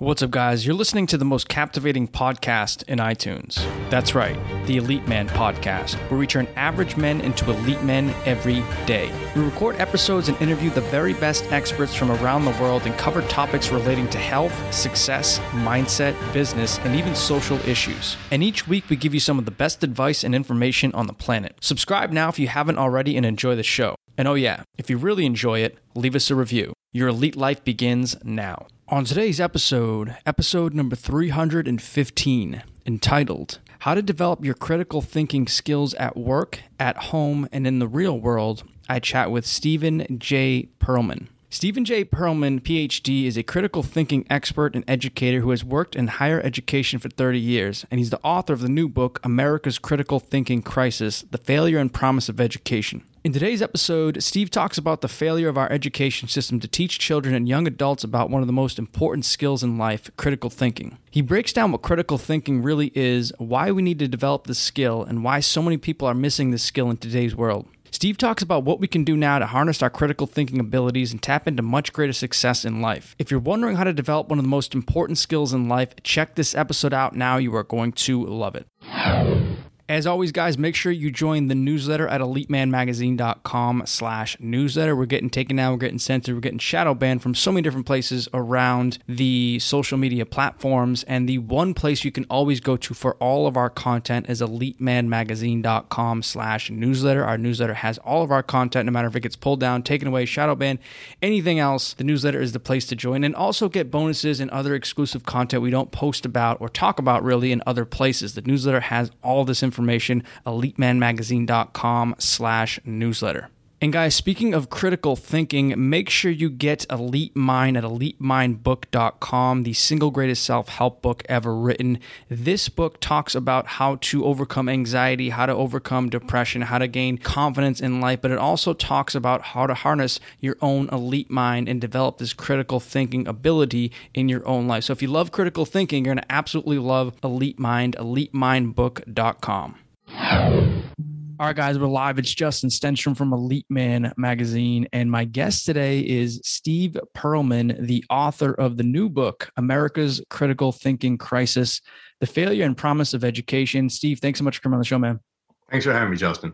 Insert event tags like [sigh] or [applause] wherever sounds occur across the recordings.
What's up, guys? You're listening to the most captivating podcast in iTunes. That's right, the Elite Man Podcast, where we turn average men into elite men every day. We record episodes and interview the very best experts from around the world and cover topics relating to health, success, mindset, business, and even social issues. And each week, we give you some of the best advice and information on the planet. Subscribe now if you haven't already and enjoy the show. And oh, yeah, if you really enjoy it, leave us a review. Your elite life begins now. On today's episode, episode number 315, entitled How to Develop Your Critical Thinking Skills at Work, at Home, and in the Real World, I chat with Stephen J. Pearlman. Stephen J. Pearlman, PhD, is a critical thinking expert and educator who has worked in higher education for 30 years, and he's the author of the new book, America's Critical Thinking Crisis The Failure and Promise of Education. In today's episode, Steve talks about the failure of our education system to teach children and young adults about one of the most important skills in life critical thinking. He breaks down what critical thinking really is, why we need to develop this skill, and why so many people are missing this skill in today's world. Steve talks about what we can do now to harness our critical thinking abilities and tap into much greater success in life. If you're wondering how to develop one of the most important skills in life, check this episode out now. You are going to love it. As always, guys, make sure you join the newsletter at elitemanmagazine.com slash newsletter. We're getting taken down, we're getting censored, we're getting shadow banned from so many different places around the social media platforms. And the one place you can always go to for all of our content is elitemanmagazine.com slash newsletter. Our newsletter has all of our content, no matter if it gets pulled down, taken away, shadow banned, anything else. The newsletter is the place to join and also get bonuses and other exclusive content we don't post about or talk about really in other places. The newsletter has all this information information, elitemanmagazine.com slash newsletter. And guys, speaking of critical thinking, make sure you get Elite Mind at elitemindbook.com, the single greatest self help book ever written. This book talks about how to overcome anxiety, how to overcome depression, how to gain confidence in life, but it also talks about how to harness your own elite mind and develop this critical thinking ability in your own life. So if you love critical thinking, you're going to absolutely love Elite Mind, elitemindbook.com. All right, guys, we're live. It's Justin Stenstrom from Elite Man Magazine. And my guest today is Steve Pearlman, the author of the new book, America's Critical Thinking Crisis The Failure and Promise of Education. Steve, thanks so much for coming on the show, man. Thanks for having me, Justin.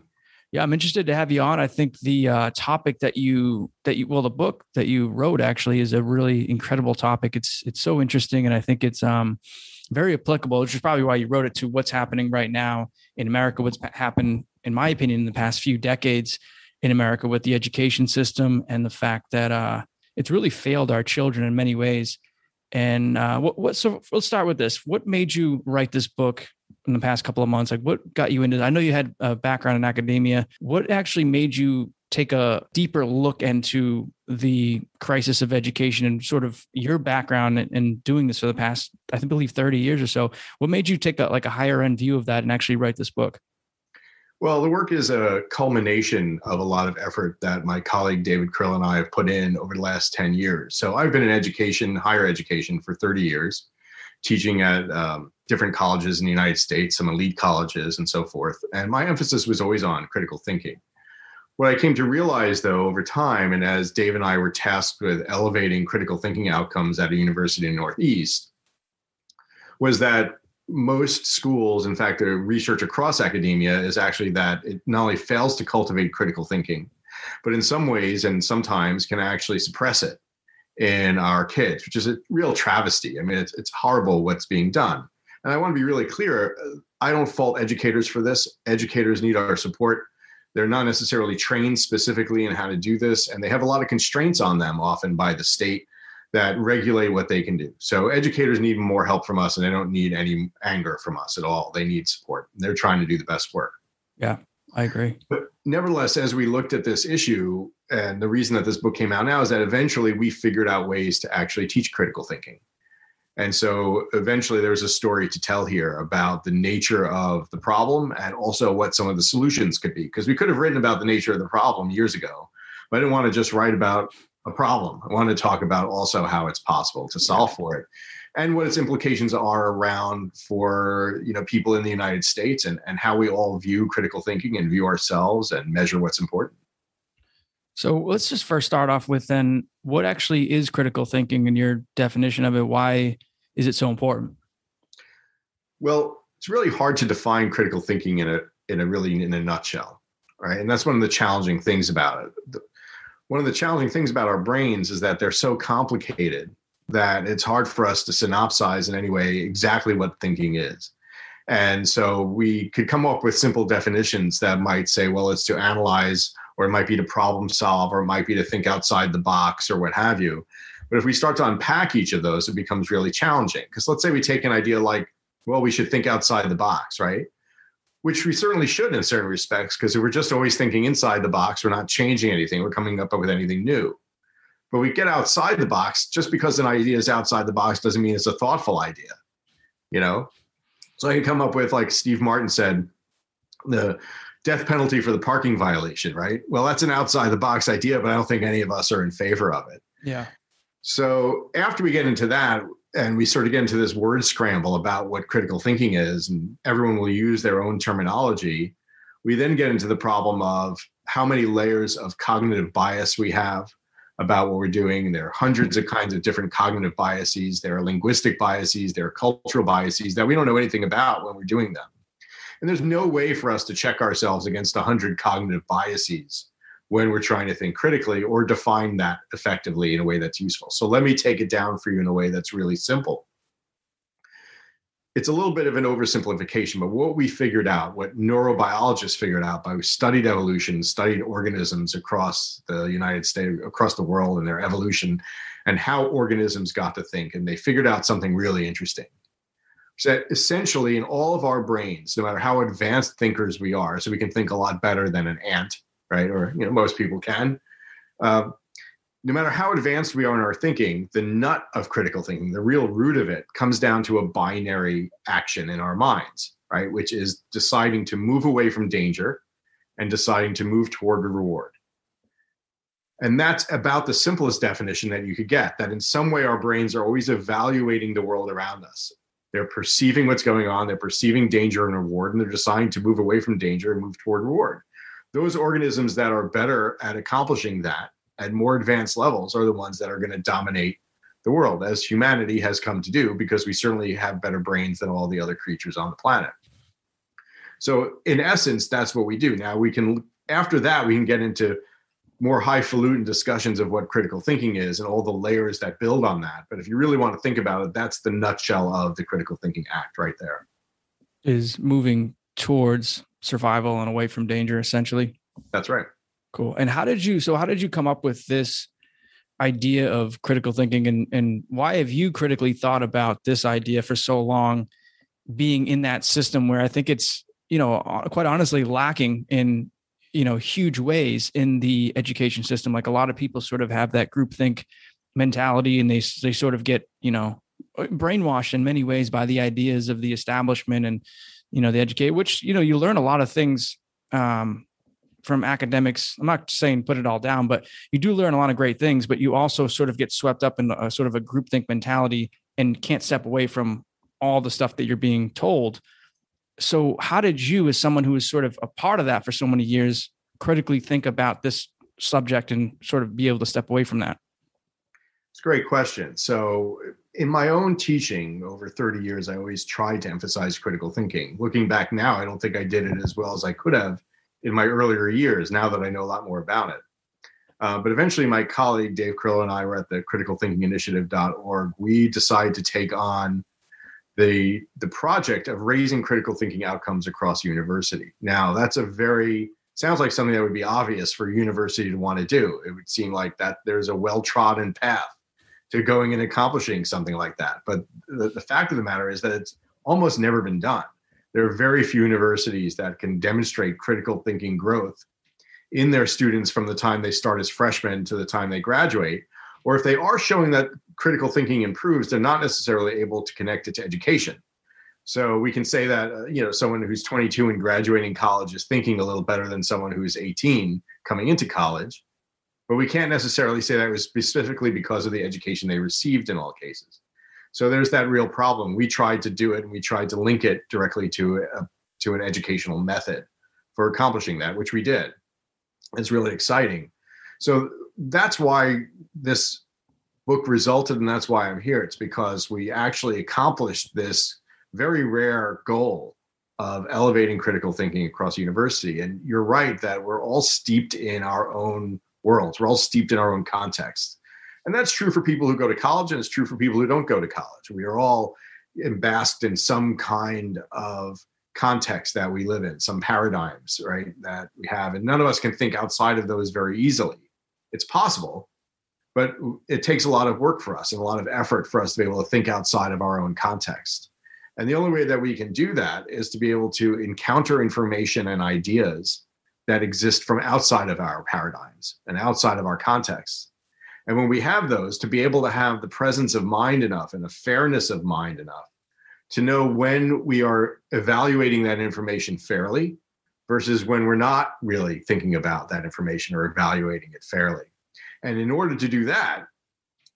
Yeah, I'm interested to have you on. I think the uh, topic that you that you well, the book that you wrote actually is a really incredible topic. It's it's so interesting, and I think it's um very applicable, which is probably why you wrote it to what's happening right now in America, what's happened in my opinion, in the past few decades in America with the education system and the fact that uh, it's really failed our children in many ways. And uh, what, what, so let's start with this. What made you write this book in the past couple of months? Like, what got you into? I know you had a background in academia. What actually made you take a deeper look into the crisis of education and sort of your background in doing this for the past, I think believe, thirty years or so? What made you take a, like a higher end view of that and actually write this book? Well, the work is a culmination of a lot of effort that my colleague David Carillo and I have put in over the last 10 years. So I've been in education, higher education, for 30 years, teaching at um, different colleges in the United States, some elite colleges, and so forth. And my emphasis was always on critical thinking. What I came to realize, though, over time, and as Dave and I were tasked with elevating critical thinking outcomes at a university in the Northeast, was that most schools, in fact, the research across academia is actually that it not only fails to cultivate critical thinking, but in some ways and sometimes can actually suppress it in our kids, which is a real travesty. I mean, it's, it's horrible what's being done. And I want to be really clear uh, I don't fault educators for this. Educators need our support. They're not necessarily trained specifically in how to do this, and they have a lot of constraints on them, often by the state that regulate what they can do. So educators need more help from us and they don't need any anger from us at all. They need support. They're trying to do the best work. Yeah, I agree. But nevertheless, as we looked at this issue, and the reason that this book came out now is that eventually we figured out ways to actually teach critical thinking. And so eventually there's a story to tell here about the nature of the problem and also what some of the solutions could be. Because we could have written about the nature of the problem years ago, but I didn't want to just write about a problem. I want to talk about also how it's possible to solve for it and what its implications are around for you know people in the United States and, and how we all view critical thinking and view ourselves and measure what's important. So let's just first start off with then what actually is critical thinking and your definition of it. Why is it so important? Well, it's really hard to define critical thinking in a in a really in a nutshell, right? And that's one of the challenging things about it. One of the challenging things about our brains is that they're so complicated that it's hard for us to synopsize in any way exactly what thinking is. And so we could come up with simple definitions that might say, well, it's to analyze, or it might be to problem solve, or it might be to think outside the box, or what have you. But if we start to unpack each of those, it becomes really challenging. Because let's say we take an idea like, well, we should think outside the box, right? Which we certainly should in certain respects, because we're just always thinking inside the box, we're not changing anything, we're coming up with anything new. But we get outside the box, just because an idea is outside the box doesn't mean it's a thoughtful idea. You know, so I can come up with, like Steve Martin said, the death penalty for the parking violation, right? Well, that's an outside the box idea, but I don't think any of us are in favor of it. Yeah. So after we get into that, and we sort of get into this word scramble about what critical thinking is, and everyone will use their own terminology, we then get into the problem of how many layers of cognitive bias we have, about what we're doing. There are hundreds of kinds of different cognitive biases. There are linguistic biases. There are cultural biases that we don't know anything about when we're doing them. And there's no way for us to check ourselves against 100 cognitive biases when we're trying to think critically or define that effectively in a way that's useful. So let me take it down for you in a way that's really simple it's a little bit of an oversimplification, but what we figured out, what neurobiologists figured out by we studied evolution, studied organisms across the United States, across the world and their evolution and how organisms got to think. And they figured out something really interesting. So essentially in all of our brains, no matter how advanced thinkers we are, so we can think a lot better than an ant, right? Or you know, most people can. Uh, no matter how advanced we are in our thinking, the nut of critical thinking, the real root of it, comes down to a binary action in our minds, right? Which is deciding to move away from danger and deciding to move toward a reward. And that's about the simplest definition that you could get that in some way our brains are always evaluating the world around us. They're perceiving what's going on, they're perceiving danger and reward, and they're deciding to move away from danger and move toward reward. Those organisms that are better at accomplishing that at more advanced levels are the ones that are going to dominate the world, as humanity has come to do, because we certainly have better brains than all the other creatures on the planet. So, in essence, that's what we do. Now, we can, after that, we can get into more highfalutin discussions of what critical thinking is and all the layers that build on that. But if you really want to think about it, that's the nutshell of the critical thinking act right there. Is moving towards survival and away from danger, essentially. That's right. Cool. And how did you so how did you come up with this idea of critical thinking and and why have you critically thought about this idea for so long being in that system where I think it's, you know, uh, quite honestly lacking in you know huge ways in the education system like a lot of people sort of have that groupthink mentality and they they sort of get, you know, brainwashed in many ways by the ideas of the establishment and you know the educate which you know you learn a lot of things um from academics. I'm not saying put it all down but you do learn a lot of great things but you also sort of get swept up in a sort of a groupthink mentality and can't step away from all the stuff that you're being told. So how did you as someone who was sort of a part of that for so many years critically think about this subject and sort of be able to step away from that? It's a great question. So in my own teaching over 30 years i always tried to emphasize critical thinking looking back now i don't think i did it as well as i could have in my earlier years now that I know a lot more about it. Uh, but eventually, my colleague Dave Carillo and I were at the criticalthinkinginitiative.org. We decided to take on the the project of raising critical thinking outcomes across university. Now, that's a very sounds like something that would be obvious for a university to want to do. It would seem like that there's a well trodden path to going and accomplishing something like that. But the, the fact of the matter is that it's almost never been done there are very few universities that can demonstrate critical thinking growth in their students from the time they start as freshmen to the time they graduate. Or if they are showing that critical thinking improves, they're not necessarily able to connect it to education. So we can say that uh, you know someone who's 22 and graduating college is thinking a little better than someone who's 18 coming into college, but we can't necessarily say that was specifically because of the education they received in all cases. So there's that real problem. We tried to do it and we tried to link it directly to a, to an educational method for accomplishing that, which we did. It's really exciting. So that's why this book resulted, and that's why I'm here. It's because we actually accomplished this very rare goal of elevating critical thinking across university. And you're right that we're all steeped in our own worlds, we're all steeped in our own context. And that's true for people who go to college, and it's true for people who don't go to college. We are all embasked in some kind of context that we live in, some paradigms, right, that we have. And none of us can think outside of those very easily. It's possible, but it takes a lot of work for us and a lot of effort for us to be able to think outside of our own context. And the only way that we can do that is to be able to encounter information and ideas that exist from outside of our paradigms and outside of our context. And when we have those, to be able to have the presence of mind enough and the fairness of mind enough to know when we are evaluating that information fairly versus when we're not really thinking about that information or evaluating it fairly. And in order to do that,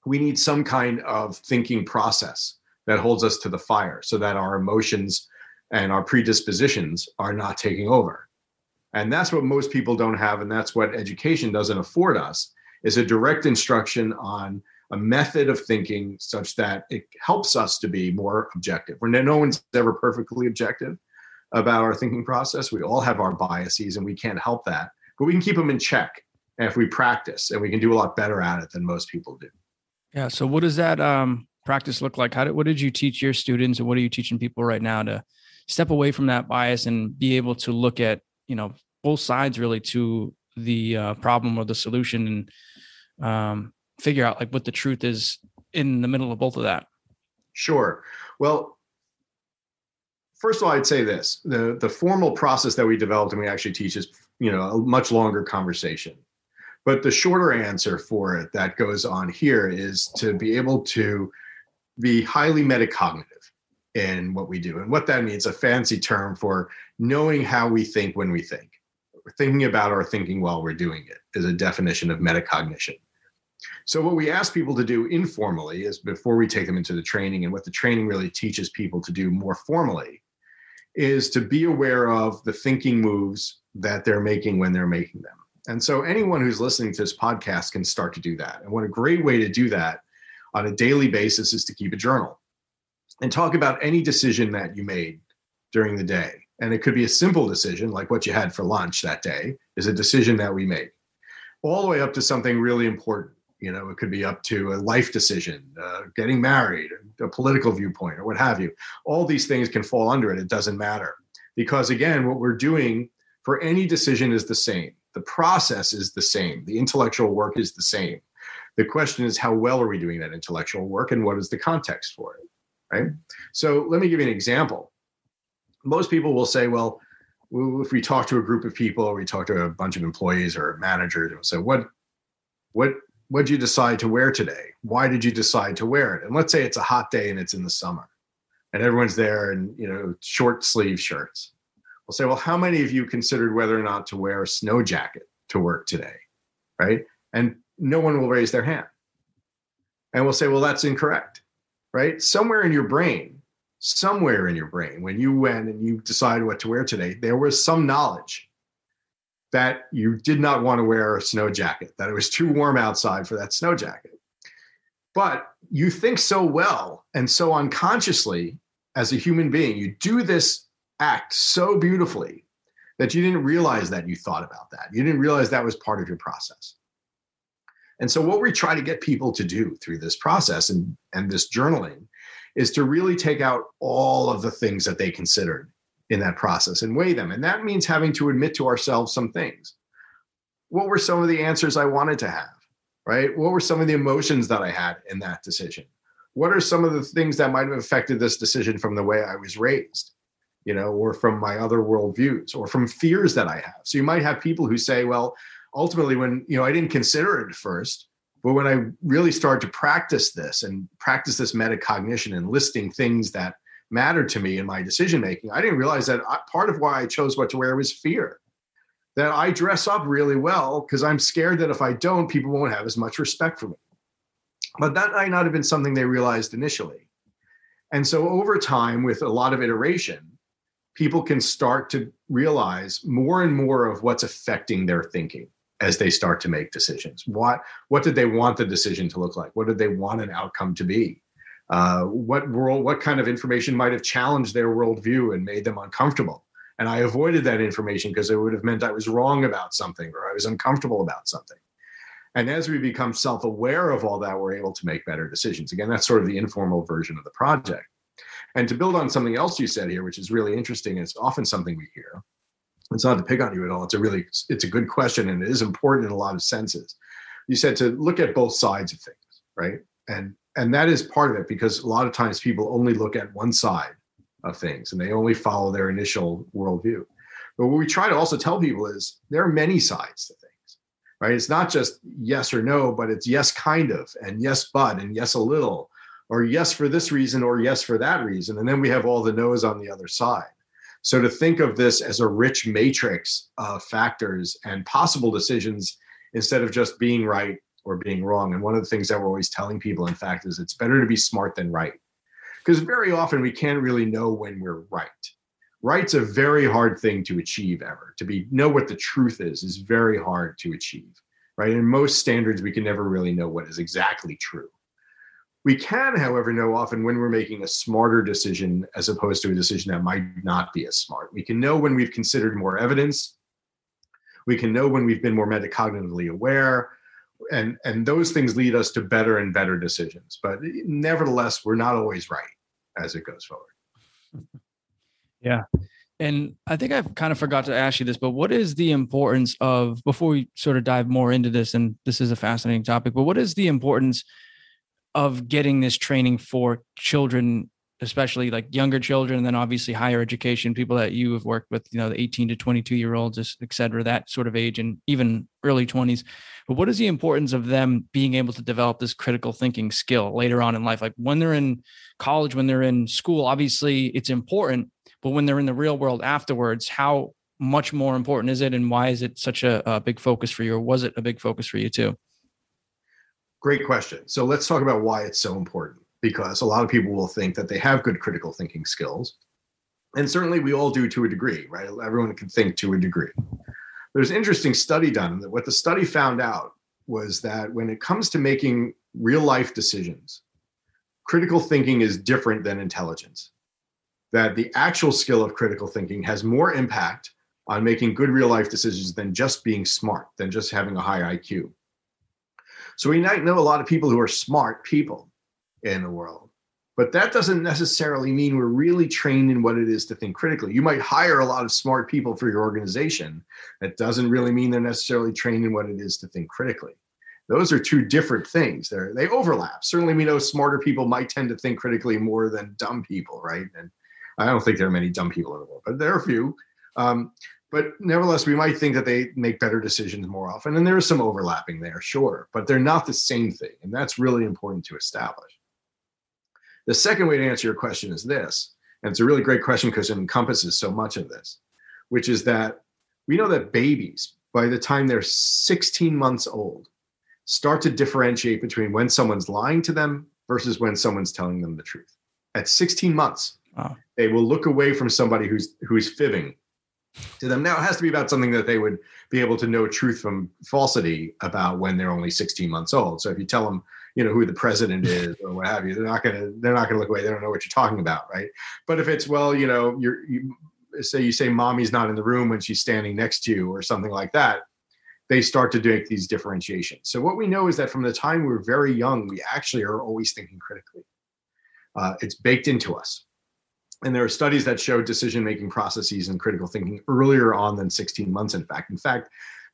we need some kind of thinking process that holds us to the fire so that our emotions and our predispositions are not taking over. And that's what most people don't have. And that's what education doesn't afford us is a direct instruction on a method of thinking such that it helps us to be more objective. When no one's ever perfectly objective about our thinking process, we all have our biases and we can't help that, but we can keep them in check if we practice and we can do a lot better at it than most people do. Yeah. So what does that um, practice look like? How did, what did you teach your students and what are you teaching people right now to step away from that bias and be able to look at, you know, both sides really to the uh, problem or the solution and um, figure out like what the truth is in the middle of both of that? Sure. Well, first of all, I'd say this: the the formal process that we developed and we actually teach is you know a much longer conversation. But the shorter answer for it that goes on here is to be able to be highly metacognitive in what we do. And what that means, a fancy term for knowing how we think when we think. We're thinking about our thinking while we're doing it is a definition of metacognition. So, what we ask people to do informally is before we take them into the training, and what the training really teaches people to do more formally is to be aware of the thinking moves that they're making when they're making them. And so, anyone who's listening to this podcast can start to do that. And what a great way to do that on a daily basis is to keep a journal and talk about any decision that you made during the day. And it could be a simple decision, like what you had for lunch that day, is a decision that we made, all the way up to something really important you know, it could be up to a life decision, uh, getting married, a political viewpoint, or what have you. All these things can fall under it. It doesn't matter. Because again, what we're doing for any decision is the same. The process is the same. The intellectual work is the same. The question is, how well are we doing that intellectual work and what is the context for it? Right. So let me give you an example. Most people will say, well, if we talk to a group of people or we talk to a bunch of employees or managers, and say, what what what did you decide to wear today? Why did you decide to wear it? And let's say it's a hot day and it's in the summer and everyone's there in, you know, short sleeve shirts. We'll say, well, how many of you considered whether or not to wear a snow jacket to work today? Right. And no one will raise their hand. And we'll say, well, that's incorrect. Right. Somewhere in your brain, somewhere in your brain, when you went and you decided what to wear today, there was some knowledge that you did not want to wear a snow jacket, that it was too warm outside for that snow jacket. But you think so well and so unconsciously as a human being, you do this act so beautifully that you didn't realize that you thought about that. You didn't realize that was part of your process. And so, what we try to get people to do through this process and, and this journaling is to really take out all of the things that they considered in that process and weigh them. And that means having to admit to ourselves some things. What were some of the answers I wanted to have? Right? What were some of the emotions that I had in that decision? What are some of the things that might have affected this decision from the way I was raised? You know, or from my other worldviews, or from fears that I have. So you might have people who say, well, ultimately, when you know, I didn't consider it at first, but when I really started to practice this and practice this metacognition and listing things that mattered to me in my decision making. I didn't realize that I, part of why I chose what to wear was fear. That I dress up really well because I'm scared that if I don't, people won't have as much respect for me. But that might not have been something they realized initially. And so over time, with a lot of iteration, people can start to realize more and more of what's affecting their thinking as they start to make decisions. What what did they want the decision to look like? What did they want an outcome to be? Uh, what world? What kind of information might have challenged their worldview and made them uncomfortable? And I avoided that information because it would have meant I was wrong about something or I was uncomfortable about something. And as we become self aware of all that, we're able to make better decisions. Again, that's sort of the informal version of the project. And to build on something else you said here, which is really interesting, it's often something we hear. It's not to pick on you at all. It's a really, it's a good question, and it is important in a lot of senses. You said to look at both sides of things, right? And and that is part of it because a lot of times people only look at one side of things and they only follow their initial worldview. But what we try to also tell people is there are many sides to things, right? It's not just yes or no, but it's yes, kind of, and yes, but, and yes, a little, or yes for this reason or yes for that reason and then we have all the no's on the other side so to think of this as a rich matrix of factors and possible decisions instead of just being right or being wrong. And one of the things that we're always telling people in fact is it's better to be smart than right. Because very often we can't really know when we're right. Right's a very hard thing to achieve ever. To be know what the truth is is very hard to achieve right? In most standards we can never really know what is exactly true we can, however, know often when we're making a smarter decision as opposed to a decision that might not be as smart. We can know when we've considered more evidence. We can know when we've been more metacognitively aware. And, and those things lead us to better and better decisions. But nevertheless, we're not always right as it goes forward. [laughs] Yeah. And I think I've kind of forgot to ask you this, but what is the importance of, before we sort of dive more into this, and this is a fascinating topic, but what is the importance of getting this training for children especially like younger children and then obviously higher education people that you have worked with you know the 18 to 22 year olds et cetera that sort of age and even early 20s but what is the importance of them being able to develop this critical thinking skill later on in life? Like when they're in college when they're in school obviously it's important but when they're in the real world afterwards how much more important is it and why is it such a, a big focus for you or was it a big focus for you too Great question. So let's talk about why it's so important because a lot of people will think that they have good critical thinking skills. And certainly we all do to a degree, right? Everyone can think to a degree. There's an interesting study done that what the study found out was that when it comes to making real life decisions, critical thinking is different than intelligence. That the actual skill of critical thinking has more impact on making good real life decisions than just being smart, than just having a high IQ. So we might know a lot of people who are smart people in the world, but that doesn't necessarily mean we're really trained in what it is to think critically. You might hire a lot of smart people for your organization. That doesn't really mean they're necessarily trained in what it is to think critically. Those are two different things. They're, they overlap. Certainly, we know smarter people might tend to think critically more than dumb people, right? And I don't think there are many dumb people in the world, but there are a few. Um, but nevertheless, we might think that they make better decisions more often. And there is some overlapping there, sure, but they're not the same thing. And that's really important to establish. The second way to answer your question is this, and it's a really great question because it encompasses so much of this, which is that we know that babies, by the time they're 16 months old, start to differentiate between when someone's lying to them versus when someone's telling them the truth. At 16 months, wow. they will look away from somebody who's who's fibbing to them. Now it has to be about something that they would be able to know truth from falsity about when they're only 16 months old. So if you tell them, you know, who the president [laughs] is or what have you, they're not gonna they're not gonna look away. They don't know what you're talking about, right? But if it's well, you know, you're you say you say mommy's not in the room when she's standing next to you or something like that, they start to make these differentiations. So what we know is that from the time we're very young, we actually are always thinking critically. Uh, it's baked into us and there are studies that show decision making processes and critical thinking earlier on than 16 months in fact. In fact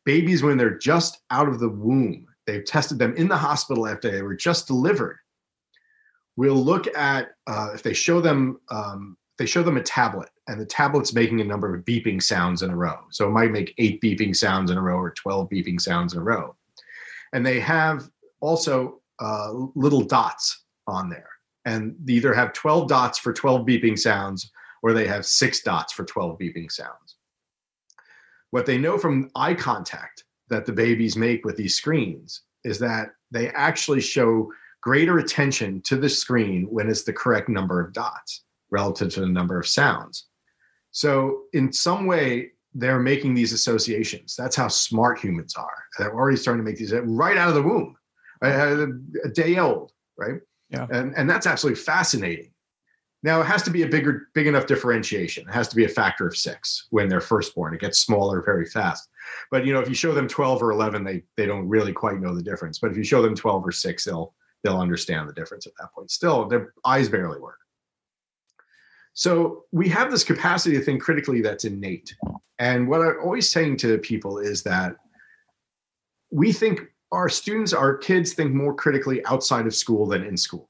babies when they're just out of the womb they've tested them in the hospital after they were just delivered we'll look at uh, if they show them um, they show them a tablet and the tablet's making a number of beeping sounds in a row. So it might make eight beeping sounds in a row or 12 beeping sounds in a row. And they have also uh, little dots on there and they either have 12 dots for 12 beeping sounds or they have six dots for 12 beeping sounds. What they know from eye contact that the babies make with these screens is that they actually show greater attention to the screen when it's the correct number of dots relative to the number of sounds. So, in some way, they're making these associations. That's how smart humans are. They're already starting to make these right out of the womb, uh, uh, a day old, right? Yeah. And, and that's absolutely fascinating. Now it has to be a bigger, big enough differentiation. It has to be a factor of six when they're first born. It gets smaller very fast. But you know, if you show them 12 or 11, they they don't really quite know the difference. But if you show them 12 or six, they'll they'll understand the difference at that point. Still, their eyes barely work. So we have this capacity to think critically that's innate. And what I'm always saying to people is that we think our students, our kids think more critically outside of school than in school.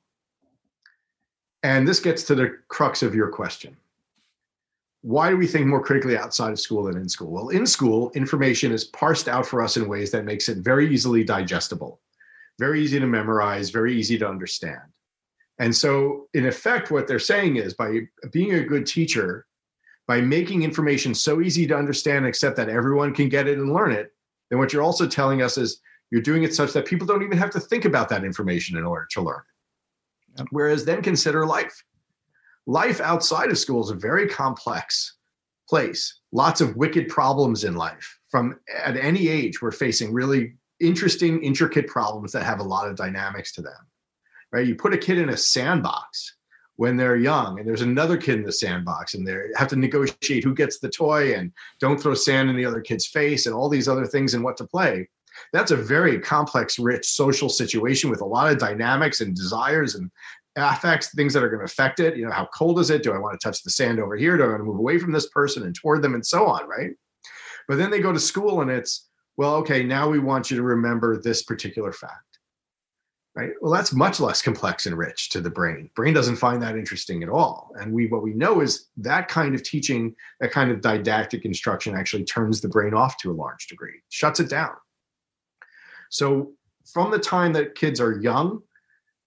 And this gets to the crux of your question. Why do we think more critically outside of school than in school? Well, in school, information is parsed out for us in ways that makes it very easily digestible, very easy to memorize, very easy to understand. And so, in effect, what they're saying is by being a good teacher, by making information so easy to understand and accept that everyone can get it and learn it, then what you're also telling us is you're doing it such that people don't even have to think about that information in order to learn it. Yep. Whereas then consider life. Life outside of school is a very complex place. Lots of wicked problems in life. From at any age, we're facing really interesting, intricate problems that have a lot of dynamics to them right? You put a kid in a sandbox when they're young and there's another kid in the sandbox and they have to negotiate who gets the toy and don't throw sand in the other kid's face and all these other things and what to play that's a very complex rich social situation with a lot of dynamics and desires and affects things that are going to affect it. You know how cold is it? Do i want to touch the sand over here? Do i want to move away from this person and toward them and so on right? But then they go to school and it's well okay now we want you to remember this particular fact right? Well that's much less complex and rich to the brain. Brain doesn't find that interesting at all. And we what we know is that kind of teaching that kind of didactic instruction actually turns the brain off to a large degree shuts it down so from the time that kids are young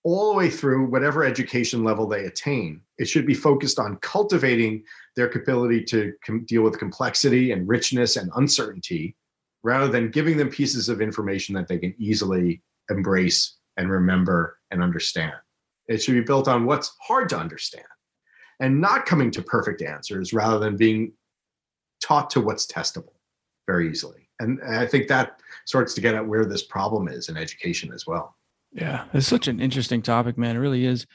all the way through whatever education level they attain it should be focused on cultivating their ability to com- deal with complexity and richness and uncertainty rather than giving them pieces of information that they can easily embrace and remember and understand. It should be built on what's hard to understand and not coming to perfect answers rather than being taught to what's testable very easily. And I think that starts to get at where this problem is in education as well. Yeah, it's such an interesting topic, man. It really is.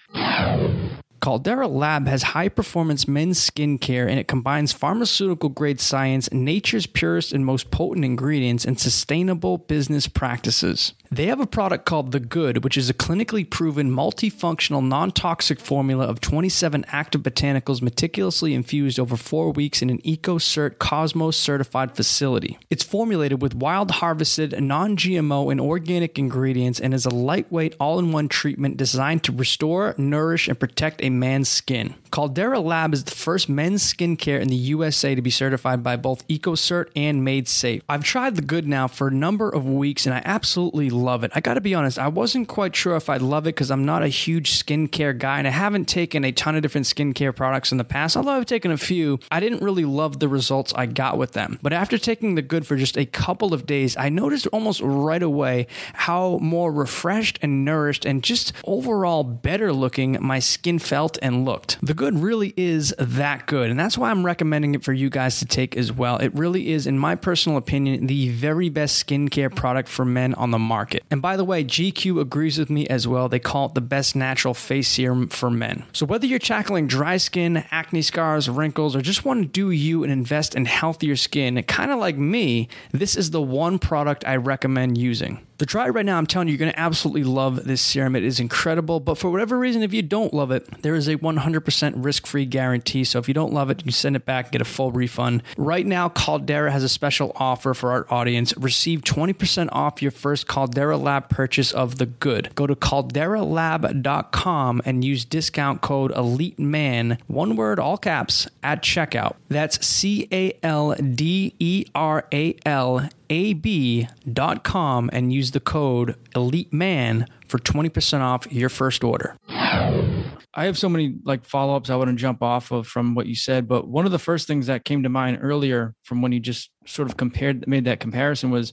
Caldera Lab has high performance men's skincare and it combines pharmaceutical grade science, nature's purest and most potent ingredients, and sustainable business practices. They have a product called The Good, which is a clinically proven multifunctional non toxic formula of 27 active botanicals meticulously infused over four weeks in an EcoCert Cosmos certified facility. It's formulated with wild harvested, non GMO, and organic ingredients and is a lightweight all in one treatment designed to restore, nourish, and protect a man's skin. Caldera Lab is the first men's skincare in the USA to be certified by both EcoCert and Made Safe. I've tried the good now for a number of weeks and I absolutely love it. I got to be honest, I wasn't quite sure if I'd love it because I'm not a huge skincare guy and I haven't taken a ton of different skincare products in the past. Although I've taken a few, I didn't really love the results I got with them. But after taking the good for just a couple of days, I noticed almost right away how more refreshed and nourished and just overall better looking my skin felt and looked. The good really is that good. And that's why I'm recommending it for you guys to take as well. It really is, in my personal opinion, the very best skincare product for men on the market. And by the way, GQ agrees with me as well. They call it the best natural face serum for men. So whether you're tackling dry skin, acne scars, wrinkles, or just want to do you and invest in healthier skin, kind of like me, this is the one product I recommend using. To try it right now, I'm telling you, you're going to absolutely love this serum. It is incredible. But for whatever reason, if you don't love it, there is a 100% risk free guarantee. So if you don't love it, you can send it back, and get a full refund. Right now, Caldera has a special offer for our audience. Receive 20% off your first Caldera Lab purchase of the good. Go to calderalab.com and use discount code Elite Man, one word, all caps, at checkout. That's C A L D E R A L ab.com and use the code elite man for 20% off your first order. I have so many like follow-ups i want to jump off of from what you said but one of the first things that came to mind earlier from when you just sort of compared made that comparison was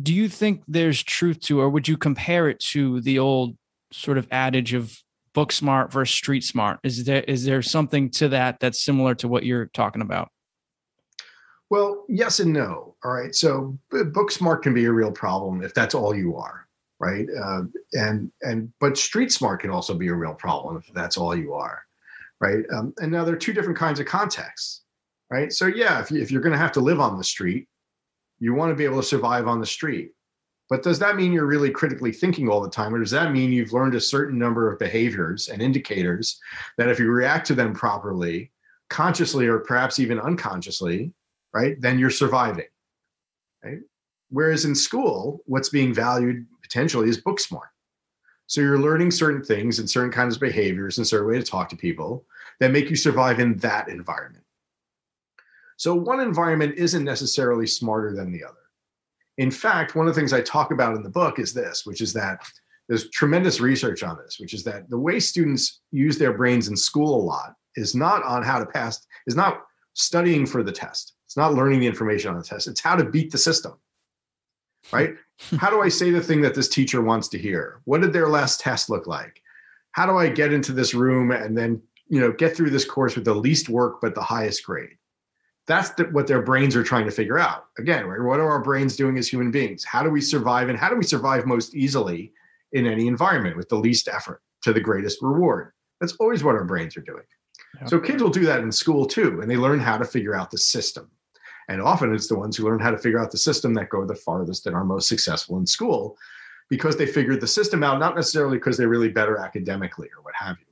do you think there's truth to or would you compare it to the old sort of adage of book smart versus street smart? Is there is there something to that that's similar to what you're talking about Well, yes and no. All right. So book smart can be a real problem if that's all you are, right? Uh, and and but street smart can also be a real problem if that's all you are, right? Um, and now there are two different kinds of contexts, right? So yeah, if, if you're going to have to live on the street, you want to be able to survive on the street. But does that mean you're really critically thinking all the time? Or does that mean you've learned a certain number of behaviors and indicators that if you react to them properly, consciously or perhaps even unconsciously, right, then you're surviving. Right? Whereas in school, what's being valued potentially is book smart. So you're learning certain things and certain kinds of behaviors and certain way to talk to people that make you survive in that environment. So one environment isn't necessarily smarter than the other. In fact, one of the things I talk about in the book is this, which is that there's tremendous research on this, which is that the way students use their brains in school a lot is not on how to pass, is not studying for the test. It's not learning the information on the test. It's how to beat the system. Right? [laughs] how do I say the thing that this teacher wants to hear? What did their last test look like? How do I get into this room and then, you know, get through this course with the least work but the highest grade? that's the, what their brains are trying to figure out again right what are our brains doing as human beings how do we survive and how do we survive most easily in any environment with the least effort to the greatest reward that's always what our brains are doing yep. so kids will do that in school too and they learn how to figure out the system and often it's the ones who learn how to figure out the system that go the farthest and are most successful in school because they figured the system out not necessarily because they're really better academically or what have you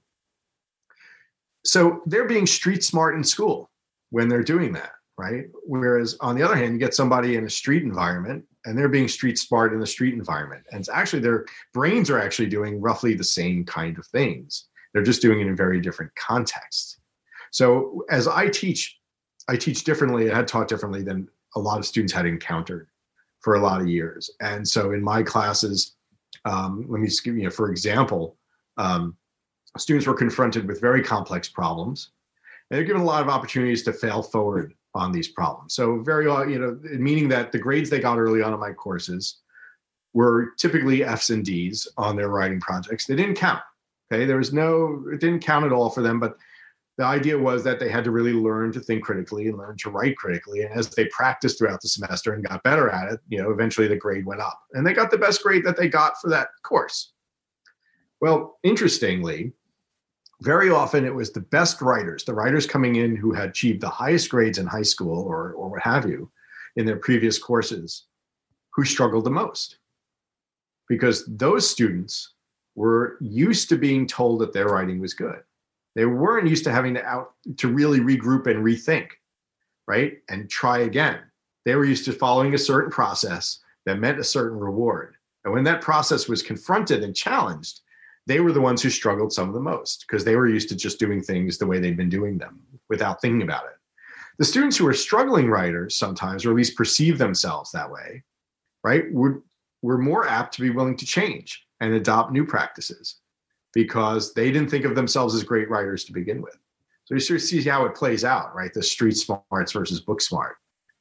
so they're being street smart in school when they're doing that, right? Whereas on the other hand, you get somebody in a street environment and they're being street smart in the street environment. And it's actually their brains are actually doing roughly the same kind of things. They're just doing it in very different contexts. So as I teach, I teach differently, I had taught differently than a lot of students had encountered for a lot of years. And so in my classes, um, let me give you, for example, um, students were confronted with very complex problems and they're given a lot of opportunities to fail forward on these problems. So very, you know, meaning that the grades they got early on in my courses were typically F's and D's on their writing projects. They didn't count. Okay, there was no, it didn't count at all for them. But the idea was that they had to really learn to think critically and learn to write critically. And as they practiced throughout the semester and got better at it, you know, eventually the grade went up, and they got the best grade that they got for that course. Well, interestingly, very often it was the best writers, the writers coming in who had achieved the highest grades in high school or, or what have you in their previous courses, who struggled the most. Because those students were used to being told that their writing was good. They weren't used to having to out to really regroup and rethink, right? And try again. They were used to following a certain process that meant a certain reward. And when that process was confronted and challenged, they were the ones who struggled some of the most because they were used to just doing things the way they'd been doing them without thinking about it. The students who are struggling writers sometimes, or at least perceive themselves that way, right, were, were more apt to be willing to change and adopt new practices because they didn't think of themselves as great writers to begin with. So you sort of see how it plays out, right? The street smarts versus book smart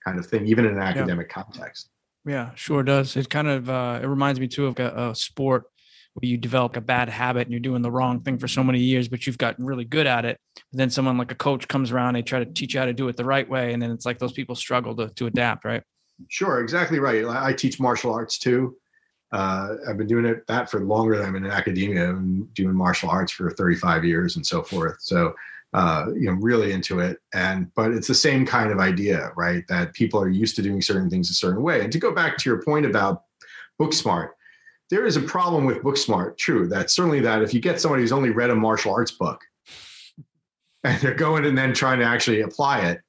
kind of thing, even in an academic yeah. context. Yeah, sure does. It kind of uh, it reminds me too of a, a sport where you develop a bad habit and you're doing the wrong thing for so many years, but you've gotten really good at it. And then someone like a coach comes around, they try to teach you how to do it the right way. And then it's like those people struggle to, to adapt, right? Sure, exactly right. I teach martial arts too. Uh, I've been doing it that for longer than I'm in academia. I'm doing martial arts for 35 years and so forth. So, uh, you know, really into it. And but it's the same kind of idea, right? That people are used to doing certain things a certain way. And to go back to your point about book smart, there is a problem with book smart. True, that certainly that if you get somebody who's only read a martial arts book [laughs] and they're going and then trying to actually apply it,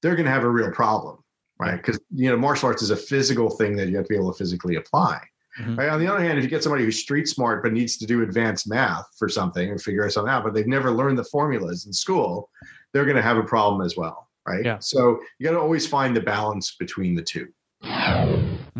they're going to have a real problem, right? Because you know martial arts is a physical thing that you have to be able to physically apply. Mm-hmm. Right. On the other hand, if you get somebody who's street smart but needs to do advanced math for something and figure something out, but they've never learned the formulas in school, they're going to have a problem as well. Right. Yeah. So you got to always find the balance between the two.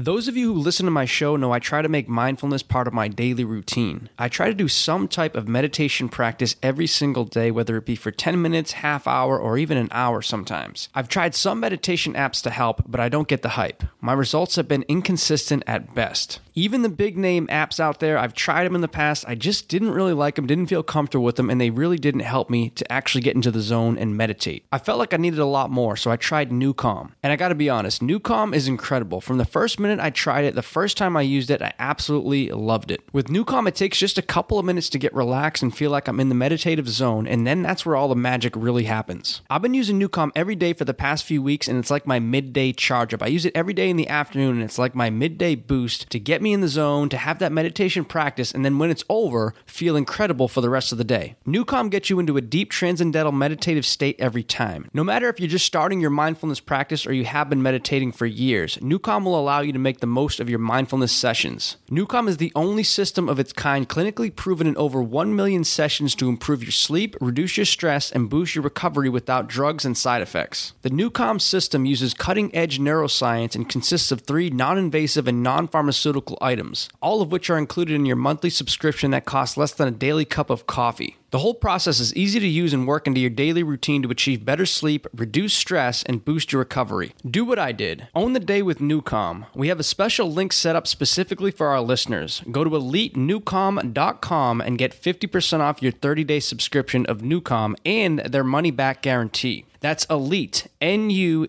Those of you who listen to my show know I try to make mindfulness part of my daily routine. I try to do some type of meditation practice every single day, whether it be for 10 minutes, half hour, or even an hour sometimes. I've tried some meditation apps to help, but I don't get the hype. My results have been inconsistent at best. Even the big name apps out there, I've tried them in the past. I just didn't really like them, didn't feel comfortable with them, and they really didn't help me to actually get into the zone and meditate. I felt like I needed a lot more, so I tried NuCalm. And I gotta be honest, NuCalm is incredible. From the first minute I tried it, the first time I used it, I absolutely loved it. With NuCalm, it takes just a couple of minutes to get relaxed and feel like I'm in the meditative zone, and then that's where all the magic really happens. I've been using NuCalm every day for the past few weeks, and it's like my midday charge up. I use it every day in the afternoon, and it's like my midday boost to get me in the zone, to have that meditation practice, and then when it's over, feel incredible for the rest of the day. NuCalm gets you into a deep transcendental meditative state every time. No matter if you're just starting your mindfulness practice or you have been meditating for years, NuCalm will allow you to make the most of your mindfulness sessions. NuCalm is the only system of its kind clinically proven in over 1 million sessions to improve your sleep, reduce your stress, and boost your recovery without drugs and side effects. The NuCalm system uses cutting edge neuroscience and consists of three non invasive and non pharmaceutical items, all of which are included in your monthly subscription that costs less than a daily cup of coffee. The whole process is easy to use and work into your daily routine to achieve better sleep, reduce stress, and boost your recovery. Do what I did. Own the day with NuCalm. We have a special link set up specifically for our listeners. Go to elitenucalm.com and get 50% off your 30-day subscription of NuCalm and their money-back guarantee. That's elite, N-U-C-A-L-M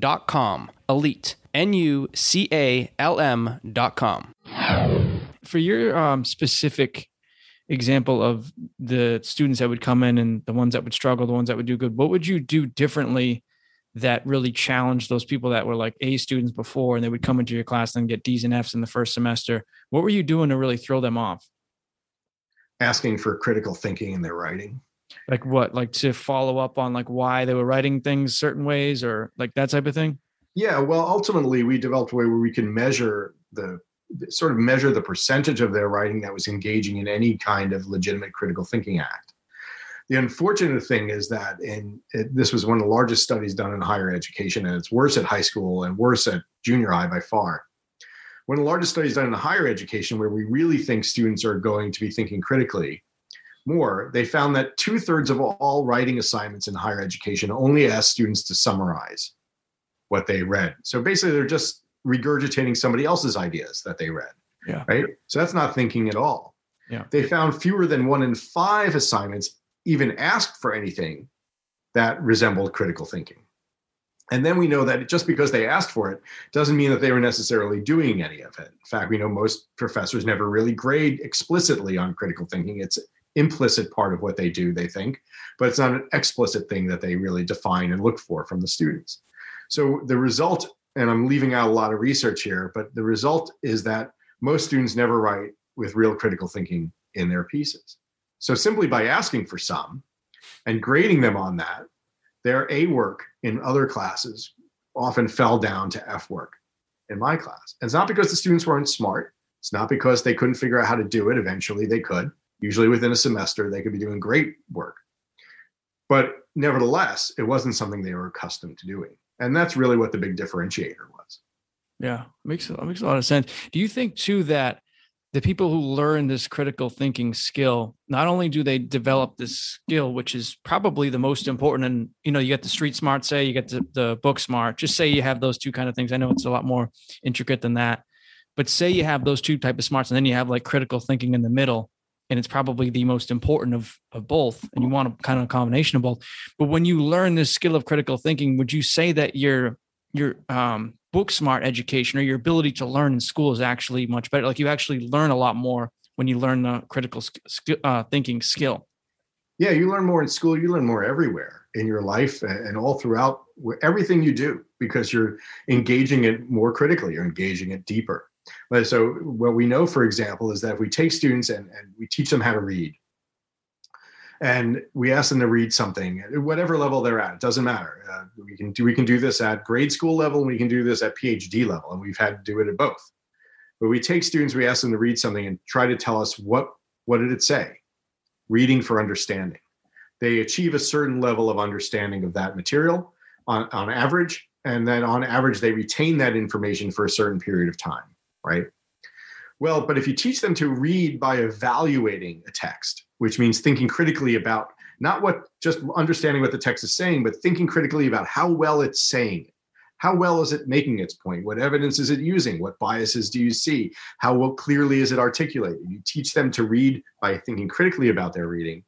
dot com. Elite, N-U-C-A-L-M dot com. For your um, specific example of the students that would come in and the ones that would struggle, the ones that would do good, what would you do differently that really challenged those people that were like A students before and they would come into your class and get D's and F's in the first semester? What were you doing to really throw them off? Asking for critical thinking in their writing. Like what? Like to follow up on like why they were writing things certain ways or like that type of thing? Yeah, well, ultimately we developed a way where we can measure the sort of measure the percentage of their writing that was engaging in any kind of legitimate critical thinking act. The unfortunate thing is that in it, this was one of the largest studies done in higher education, and it's worse at high school and worse at junior high by far. One of the largest studies done in higher education, where we really think students are going to be thinking critically more, they found that two thirds of all writing assignments in higher education only ask students to summarize what they read. So basically, they're just regurgitating somebody else's ideas that they read. Yeah. Right. So that's not thinking at all. Yeah. They found fewer than one in five assignments even asked for anything that resembled critical thinking. And then we know that just because they asked for it doesn't mean that they were necessarily doing any of it. In fact, we know most professors never really grade explicitly on critical thinking. It's implicit part of what they do, they think, but it's not an explicit thing that they really define and look for from the students. So the result and I'm leaving out a lot of research here, but the result is that most students never write with real critical thinking in their pieces. So simply by asking for some and grading them on that, their A work in other classes often fell down to F work in my class. And it's not because the students weren't smart. It's not because they couldn't figure out how to do it. Eventually they could. Usually within a semester, they could be doing great work. But nevertheless, it wasn't something they were accustomed to doing and that's really what the big differentiator was. Yeah makes makes a lot of sense. Do you think too that the people who learn this critical thinking skill not only do they develop this skill which is probably the most important and you know you get the street smart say you get the, the book smart. Just say you have those two kind of things. I know it's a lot more intricate than that. But say you have those two type of smarts and then you have like critical thinking in the middle and it's probably the most important of of both and you want a kind of a combination of both. But when you learn this skill of critical thinking would you say that your your um, book smart education or your ability to learn in school is actually much better? Like you actually learn a lot more when you learn the critical sk- uh, thinking skill. Yeah you learn more in school you learn more everywhere in your life and all throughout everything you do because you're engaging it more critically you're engaging it deeper so what we know, for example, is that if we take students and, and we teach them how to read, and we ask them to read something at whatever level they're at, it doesn't matter. Uh, we can do we can do this at grade school level, and we can do this at PhD level, and we've had to do it at both. But we take students, we ask them to read something and try to tell us what what did it say? Reading for understanding. They achieve a certain level of understanding of that material on, on average, and then on average they retain that information for a certain period of time, right? Well, but if you teach them to read by evaluating a text, which means thinking critically about not what just understanding what the text is saying, but thinking critically about how well it's saying it. How well is it making its point? What evidence is it using? What biases do you see? How well, clearly is it articulated? You teach them to read by thinking critically about their reading.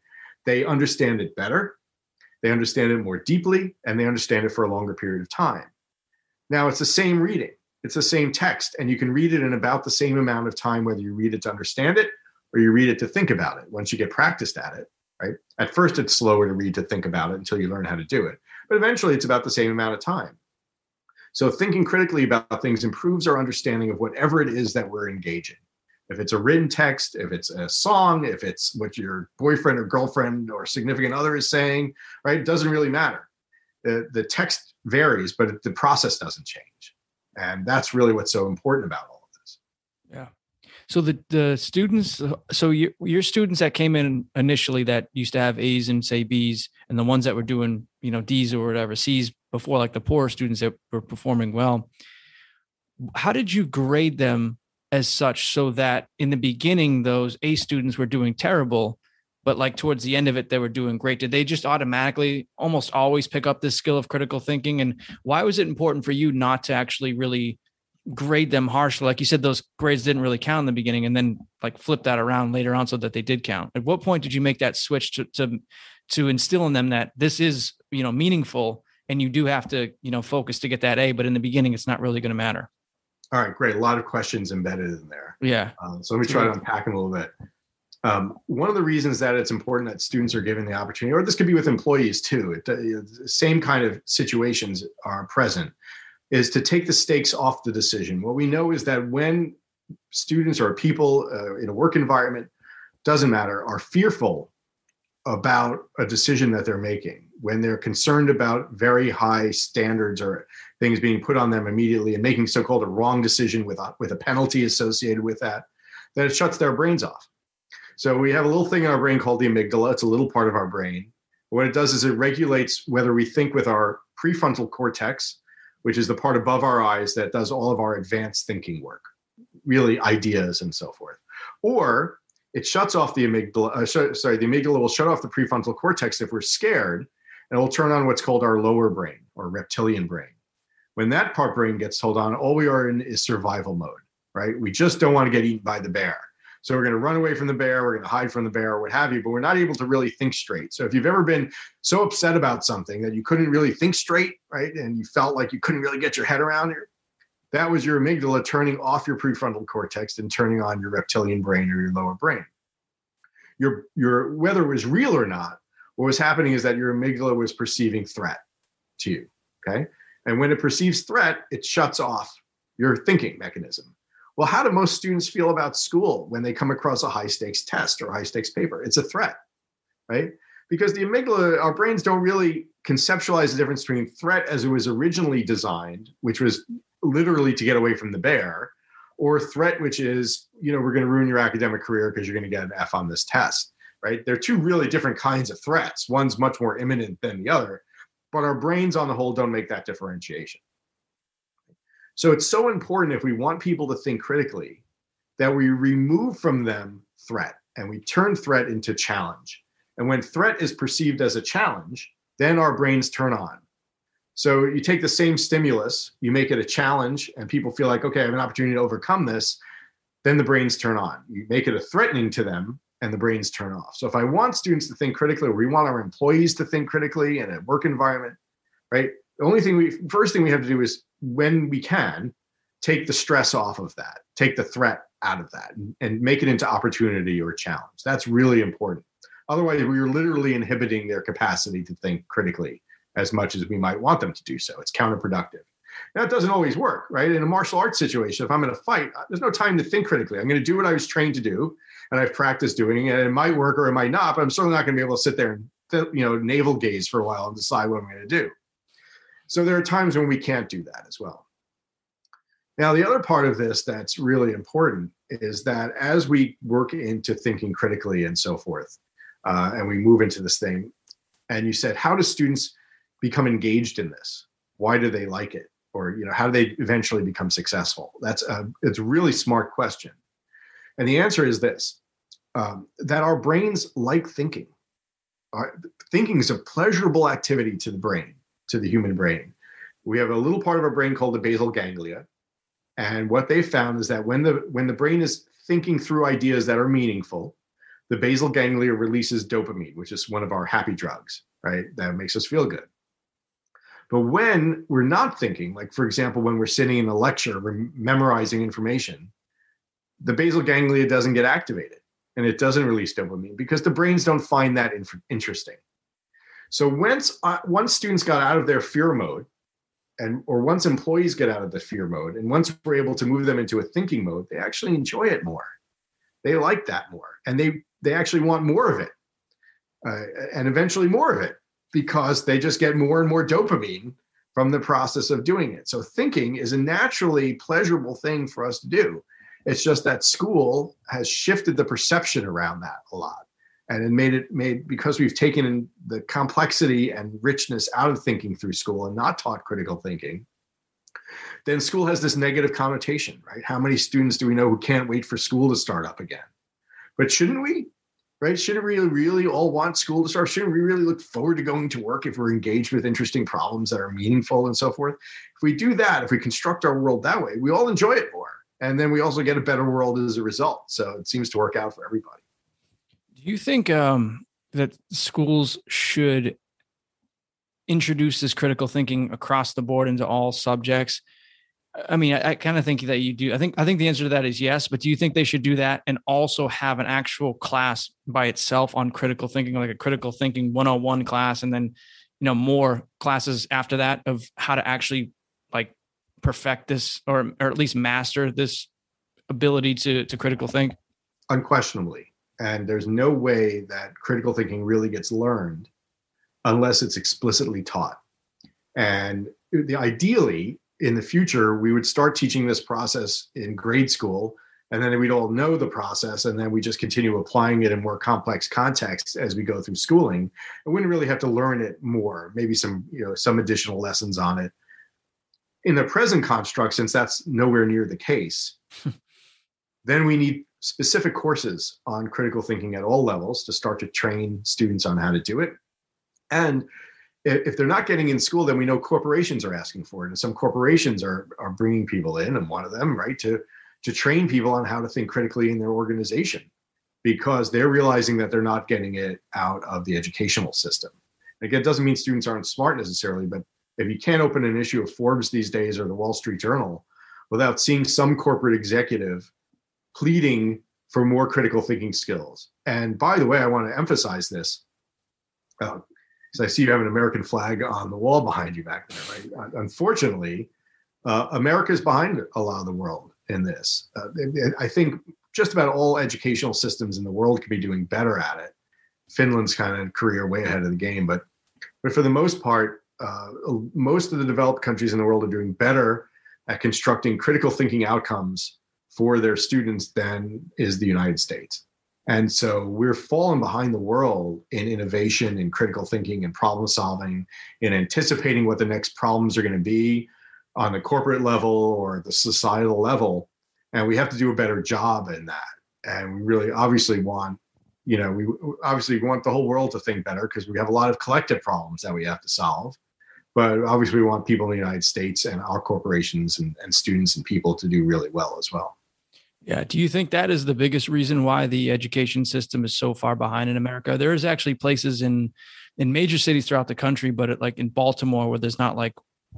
They understand it better, they understand it more deeply, and they understand it for a longer period of time. Now, it's the same reading, it's the same text, and you can read it in about the same amount of time, whether you read it to understand it or you read it to think about it once you get practiced at it right? At first, it's slower to read to think about it until you learn how to do it, but eventually, it's about the same amount of time. So, thinking critically about things improves our understanding of whatever it is that we're engaging. If it's a written text, if it's a song, if it's what your boyfriend or girlfriend or significant other is saying, right? It doesn't really matter. The, the text varies, but the process doesn't change. And that's really what's so important about all of this. Yeah. So the the students, so your your students that came in initially that used to have A's and say B's, and the ones that were doing you know D's or whatever C's before, like the poorer students that were performing well. How did you grade them as such so that in the beginning those A students were doing terrible, but like towards the end of it they were doing great? Did they just automatically almost always pick up this skill of critical thinking? And why was it important for you not to actually really grade them harshly. Like you said, those grades didn't really count in the beginning, and then like flip that around later on so that they did count. At what point did you make that switch to to to instill in them that this is you know meaningful and you do have to you know focus to get that A, but in the beginning it's not really going to matter. All right, great. A lot of questions embedded in there. Yeah. Um, so let me try to unpack them a little bit. Um, one of the reasons that it's important that students are given the opportunity, or this could be with employees too, it, uh, same kind of situations are present is to take the stakes off the decision. What we know is that when students or people uh, in a work environment, doesn't matter, are fearful about a decision that they're making, when they're concerned about very high standards or things being put on them immediately and making so-called a wrong decision with a, with a penalty associated with that, that it shuts their brains off. So we have a little thing in our brain called the amygdala. It's a little part of our brain. What it does is it regulates whether we think with our prefrontal cortex, which is the part above our eyes that does all of our advanced thinking work, really ideas and so forth. Or it shuts off the amygdala, uh, sh- sorry, the amygdala will shut off the prefrontal cortex if we're scared, and it will turn on what's called our lower brain or reptilian brain. When that part brain gets told on, all we are in is survival mode, right? We just don't want to get eaten by the bear. So we're going to run away from the bear, we're going to hide from the bear, or what have you, but we're not able to really think straight. So if you've ever been so upset about something that you couldn't really think straight, right, and you felt like you couldn't really get your head around it, that was your amygdala turning off your prefrontal cortex and turning on your reptilian brain or your lower brain. Your, your whether it was real or not, what was happening is that your amygdala was perceiving threat to you. Okay. And when it perceives threat, it shuts off your thinking mechanism. Well, how do most students feel about school when they come across a high stakes test or high stakes paper? It's a threat, right? Because the amygdala, our brains don't really conceptualize the difference between threat as it was originally designed, which was literally to get away from the bear, or threat, which is, you know, we're going to ruin your academic career because you're going to get an F on this test, right? They're two really different kinds of threats. One's much more imminent than the other, but our brains on the whole don't make that differentiation. So it's so important if we want people to think critically that we remove from them threat and we turn threat into challenge. And when threat is perceived as a challenge, then our brains turn on. So you take the same stimulus, you make it a challenge, and people feel like, okay, I have an opportunity to overcome this. Then the brains turn on. You make it a threatening to them, and the brains turn off. So if I want students to think critically, or we want our employees to think critically in a work environment, right? The only thing we first thing we have to do is when we can, take the stress off of that, take the threat out of that, and, and make it into opportunity or challenge. That's really important. Otherwise, we are literally inhibiting their capacity to think critically as much as we might want them to do so. It's counterproductive. It doesn't always work, right? In a martial arts situation, if I'm in a fight, uh, there's no time to think critically. I'm going to do what I was trained to do, and I've practiced doing, and it might work or it might not. But I'm certainly not going to be able to sit there and you know navel gaze for a while and decide what I'm going to do. So there are times when we can't do that as well. Now, the other part of this that's really important is that as we work into thinking critically and so forth, uh, and we move into this thing, and you said, how do students become engaged in this? why do they like it? Or you know how do they eventually become successful? That's a it's a really smart question. And the answer is this um, that our brains like thinking. Our, thinking is a pleasurable activity to the brain to the human brain. We have a little part of our brain called the basal ganglia. And what they found is that when the when the brain is thinking through ideas that are meaningful the basal ganglia releases dopamine which is one of our happy drugs right? That makes us feel good. But when we're not thinking, like for example, when we're sitting in a lecture, we're memorizing information, the basal ganglia doesn't get activated and it doesn't release dopamine because the brains don't find that inf- interesting. So once uh, once students got out of their fear mode, and or once employees get out of the fear mode, and once we're able to move them into a thinking mode, they actually enjoy it more. They like that more, and they they actually want more of it, uh, and eventually more of it because they just get more and more dopamine from the process of doing it. So thinking is a naturally pleasurable thing for us to do. It's just that school has shifted the perception around that a lot. And it made it made because we've taken in the complexity and richness out of thinking through school and not taught critical thinking, then school has this negative connotation, right? How many students do we know who can't wait for school to start up again? But shouldn't we? right? Shouldn't we really, really all want school to start? Shouldn't we really look forward to going to work if we're engaged with interesting problems that are meaningful and so forth? If we do that, if we construct our world that way, we all enjoy it more. And then we also get a better world as a result. So it seems to work out for everybody. Do you think um, that schools should introduce this critical thinking across the board into all subjects? I mean, I, I kind of think that you do. I think I think the answer to that is yes. But do you think they should do that and also have an actual class by itself on critical thinking, like a critical thinking 101 class, and then you know more classes after that of how to actually like perfect this or or at least master this ability to to critical think? Unquestionably, and there's no way that critical thinking really gets learned unless it's explicitly taught. And the ideally in the future, we would start teaching this process in grade school, and then we'd all know the process, and then we just continue applying it in more complex contexts as we go through schooling. I wouldn't really have to learn it more, maybe some, you know, some additional lessons on it. In the present construct, since that's nowhere near the case, [laughs] then we need specific courses on critical thinking at all levels to start to train students on how to do it. And if they're not getting in school, then we know corporations are asking for it, and some corporations are are bringing people in, and one of them, right, to to train people on how to think critically in their organization, because they're realizing that they're not getting it out of the educational system. Again, it doesn't mean students aren't smart necessarily, but if you can't open an issue of Forbes these days or the Wall Street Journal without seeing some corporate executive pleading for more critical thinking skills, and by the way, I want to emphasize this. Because I see you have an American flag on the wall behind you back there, right? Unfortunately, uh, America is behind a lot of the world in this. Uh, I think just about all educational systems in the world could be doing better at it. Finland's kind of career way ahead of the game, but but for the most part, uh, most of the developed countries in the world are doing better at constructing critical thinking outcomes for their students than is the United States. And so we're falling behind the world in innovation and critical thinking and problem solving in anticipating what the next problems are going to be on the corporate level or the societal level. And we have to do a better job in that. And we really obviously want, you know, we obviously want the whole world to think better because we have a lot of collective problems that we have to solve. But obviously, we want people in the United States and our corporations and, and students and people to do really well as well. Yeah. Do you think that is the biggest reason why the education system is so far behind in America? There is actually places in in major cities throughout the country, but it, like in Baltimore, where there's not like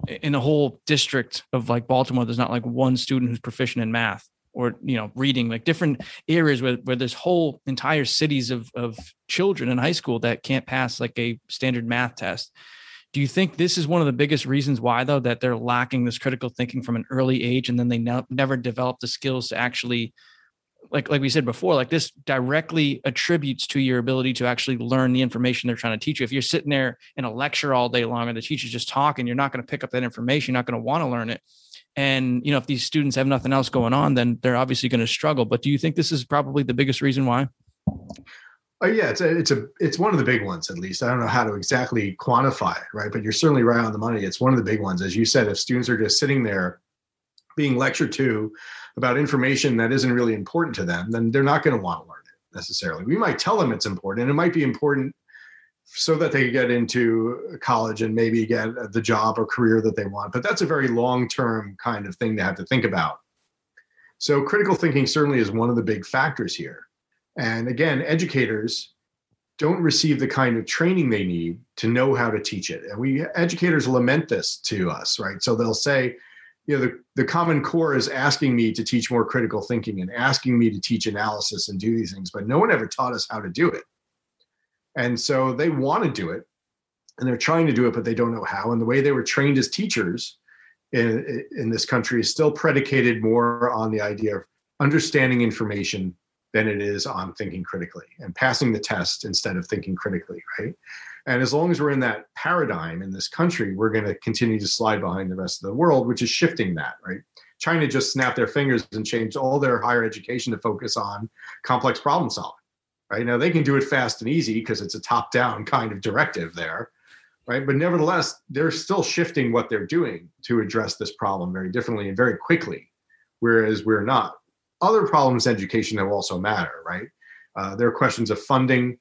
in a whole district of like Baltimore, there's not like one student who's proficient in math or you know reading like different areas where, where there's whole entire cities of of children in high school that can't pass like a standard math test do you think this is one of the biggest reasons why, though, that they're lacking this critical thinking from an early age, and then they ne- never develop the skills to actually, like like we said before, like this directly attributes to your ability to actually learn the information they're trying to teach you. If you're sitting there in a lecture all day long, and the teacher's just talking, you're not going to pick up that information. You're not going to want to learn it. And you know, if these students have nothing else going on, then they're obviously going to struggle. But do you think this is probably the biggest reason why? Oh yeah, it's a, it's a it's one of the big ones at least. I don't know how to exactly quantify it, right? But you're certainly right on the money. It's one of the big ones, as you said. If students are just sitting there being lectured to about information that isn't really important to them, then they're not going to want to learn it necessarily. We might tell them it's important, and it might be important so that they get into college and maybe get the job or career that they want. But that's a very long term kind of thing to have to think about. So critical thinking certainly is one of the big factors here. And again, educators don't receive the kind of training they need to know how to teach it. And we educators lament this to us, right? So they'll say, you know, the, the Common Core is asking me to teach more critical thinking and asking me to teach analysis and do these things, but no one ever taught us how to do it. And so they want to do it and they're trying to do it, but they don't know how. And the way they were trained as teachers in, in this country is still predicated more on the idea of understanding information than it is on thinking critically and passing the test instead of thinking critically, right? And as long as we're in that paradigm in this country, we're going to continue to slide behind the rest of the world, which is shifting that, right? China just snapped their fingers and changed all their higher education to focus on complex problem solving, right? Now they can do it fast and easy because it's a top down kind of directive there, right? But nevertheless, they're still shifting what they're doing to address this problem very differently and very quickly, whereas we're not other problems in education that also matter, right? Uh, there are questions of funding,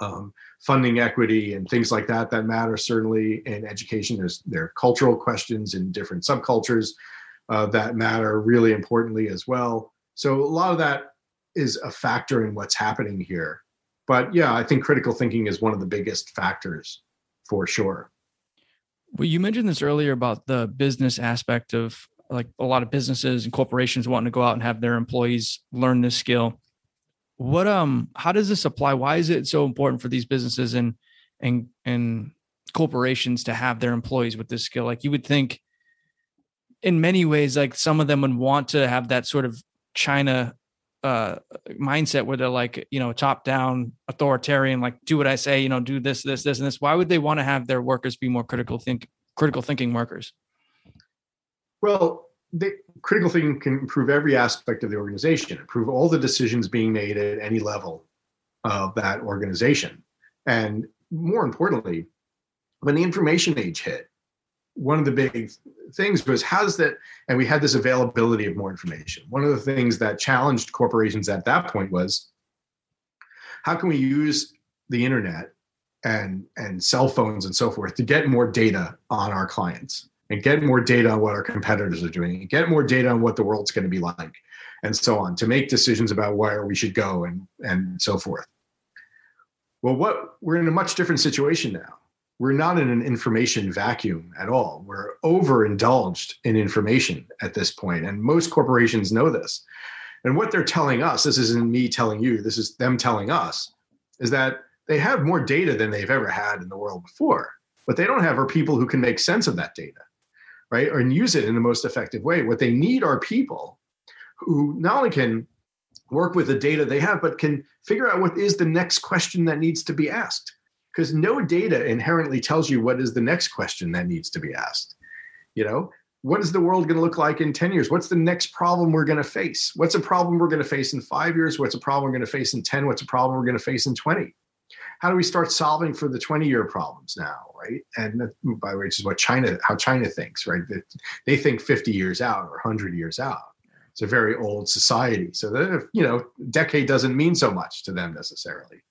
um, funding equity, and things like that that matter certainly in education. There's there are cultural questions in different subcultures uh, that matter really importantly as well. So a lot of that is a factor in what's happening here. But yeah, I think critical thinking is one of the biggest factors for sure. Well, you mentioned this earlier about the business aspect of like a lot of businesses and corporations wanting to go out and have their employees learn this skill. What um how does this apply? Why is it so important for these businesses and and and corporations to have their employees with this skill? Like you would think in many ways like some of them would want to have that sort of china uh mindset where they're like you know top down authoritarian like do what i say you know do this this this and this. Why would they want to have their workers be more critical think critical thinking workers well, the critical thinking can improve every aspect of the organization, improve all the decisions being made at any level of that organization. And more importantly, when the information age hit, one of the big things was how's that, and we had this availability of more information. One of the things that challenged corporations at that point was how can we use the internet and and cell phones and so forth to get more data on our clients and get more data on what our competitors are doing and get more data on what the world's going to be like and so on to make decisions about where we should go and and so forth. Well what we're in a much different situation now. We're not in an information vacuum at all. We're overindulged in information at this point and most corporations know this. And what they're telling us this isn't me telling you this is them telling us is that they have more data than they've ever had in the world before but they don't have are people who can make sense of that data right? And use it in the most effective way. What they need are people who not only can work with the data they have, but can figure out what is the next question that needs to be asked. Because no data inherently tells you what is the next question that needs to be asked. You know, what is the world going to look like in 10 years? What's the next problem we're going to face? What's a problem we're going to face in five years? What's a problem we're going to face in 10? What's a problem we're going to face in 20? How do we start solving for the 20 year problems now right? And by the way which is what china how china thinks right? They think 50 years out or 100 years out. It's a very old society. So that you know decade doesn't mean so much to them necessarily.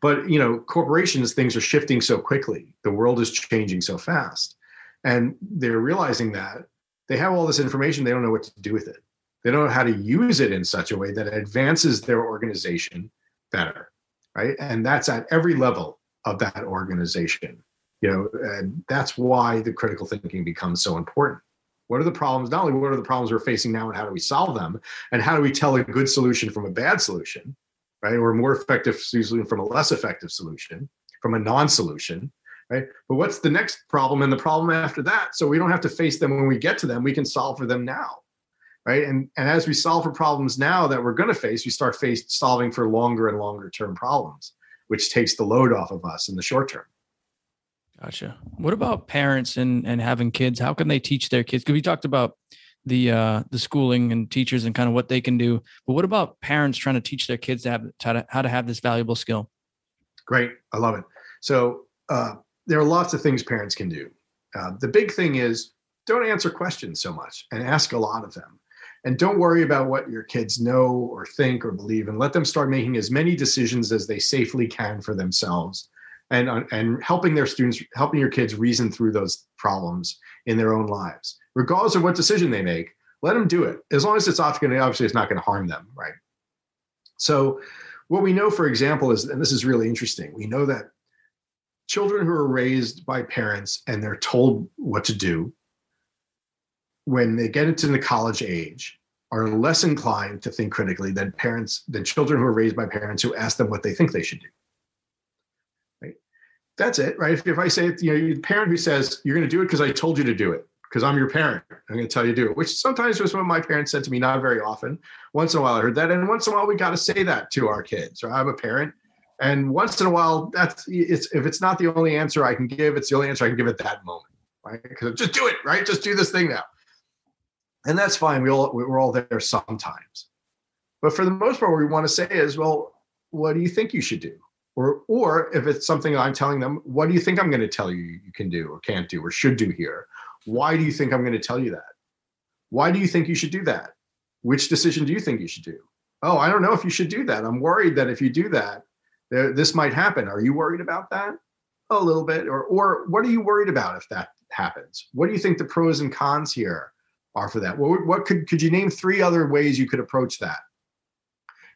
But you know corporations things are shifting so quickly. The world is changing so fast. And they're realizing that they have all this information they don't know what to do with it. They don't know how to use it in such a way that it advances their organization better right? And that's at every level of that organization. You know, and that's why the critical thinking becomes so important. What are the problems? Not only what are the problems we're facing now, and how do we solve them, and how do we tell a good solution from a bad solution, right? Or a more effective solution from a less effective solution, from a non-solution, right? But what's the next problem and the problem after that? So we don't have to face them when we get to them. We can solve for them now right? And and as we solve for problems now that we're going to face, we start face solving for longer and longer term problems, which takes the load off of us in the short term. Gotcha. What about parents and and having kids? How can they teach their kids? Because we talked about the uh, the schooling and teachers and kind of what they can do. But what about parents trying to teach their kids to have how to, how to have this valuable skill? Great, I love it. So uh, there are lots of things parents can do. Uh, the big thing is don't answer questions so much and ask a lot of them. And don't worry about what your kids know or think or believe, and let them start making as many decisions as they safely can for themselves, and uh, and helping their students, helping your kids reason through those problems in their own lives, regardless of what decision they make. Let them do it as long as it's not going to obviously it's not going to harm them, right? So, what we know, for example, is and this is really interesting. We know that children who are raised by parents and they're told what to do when they get into the college age are less inclined to think critically than parents than children who are raised by parents who ask them what they think they should do. Right? That's it right? If, if i say you know the parent who says you're going to do it because i told you to do it because i'm your parent i'm going to tell you to do it which sometimes was what my parents said to me not very often. Once in a while i heard that and once in a while we got to say that to our kids right? I'm a parent and once in a while that's it's if it's not the only answer i can give it's the only answer i can give at that moment right? Because just do it right? Just do this thing now and that's fine. We all we're all there sometimes, but for the most part, what we want to say is, well, what do you think you should do? Or or if it's something I'm telling them, what do you think I'm going to tell you you can do or can't do or should do here? Why do you think I'm going to tell you that? Why do you think you should do that? Which decision do you think you should do? Oh, I don't know if you should do that. I'm worried that if you do that, there, this might happen. Are you worried about that? A little bit. Or or what are you worried about if that happens? What do you think the pros and cons here are for that. What, what could could you name three other ways you could approach that?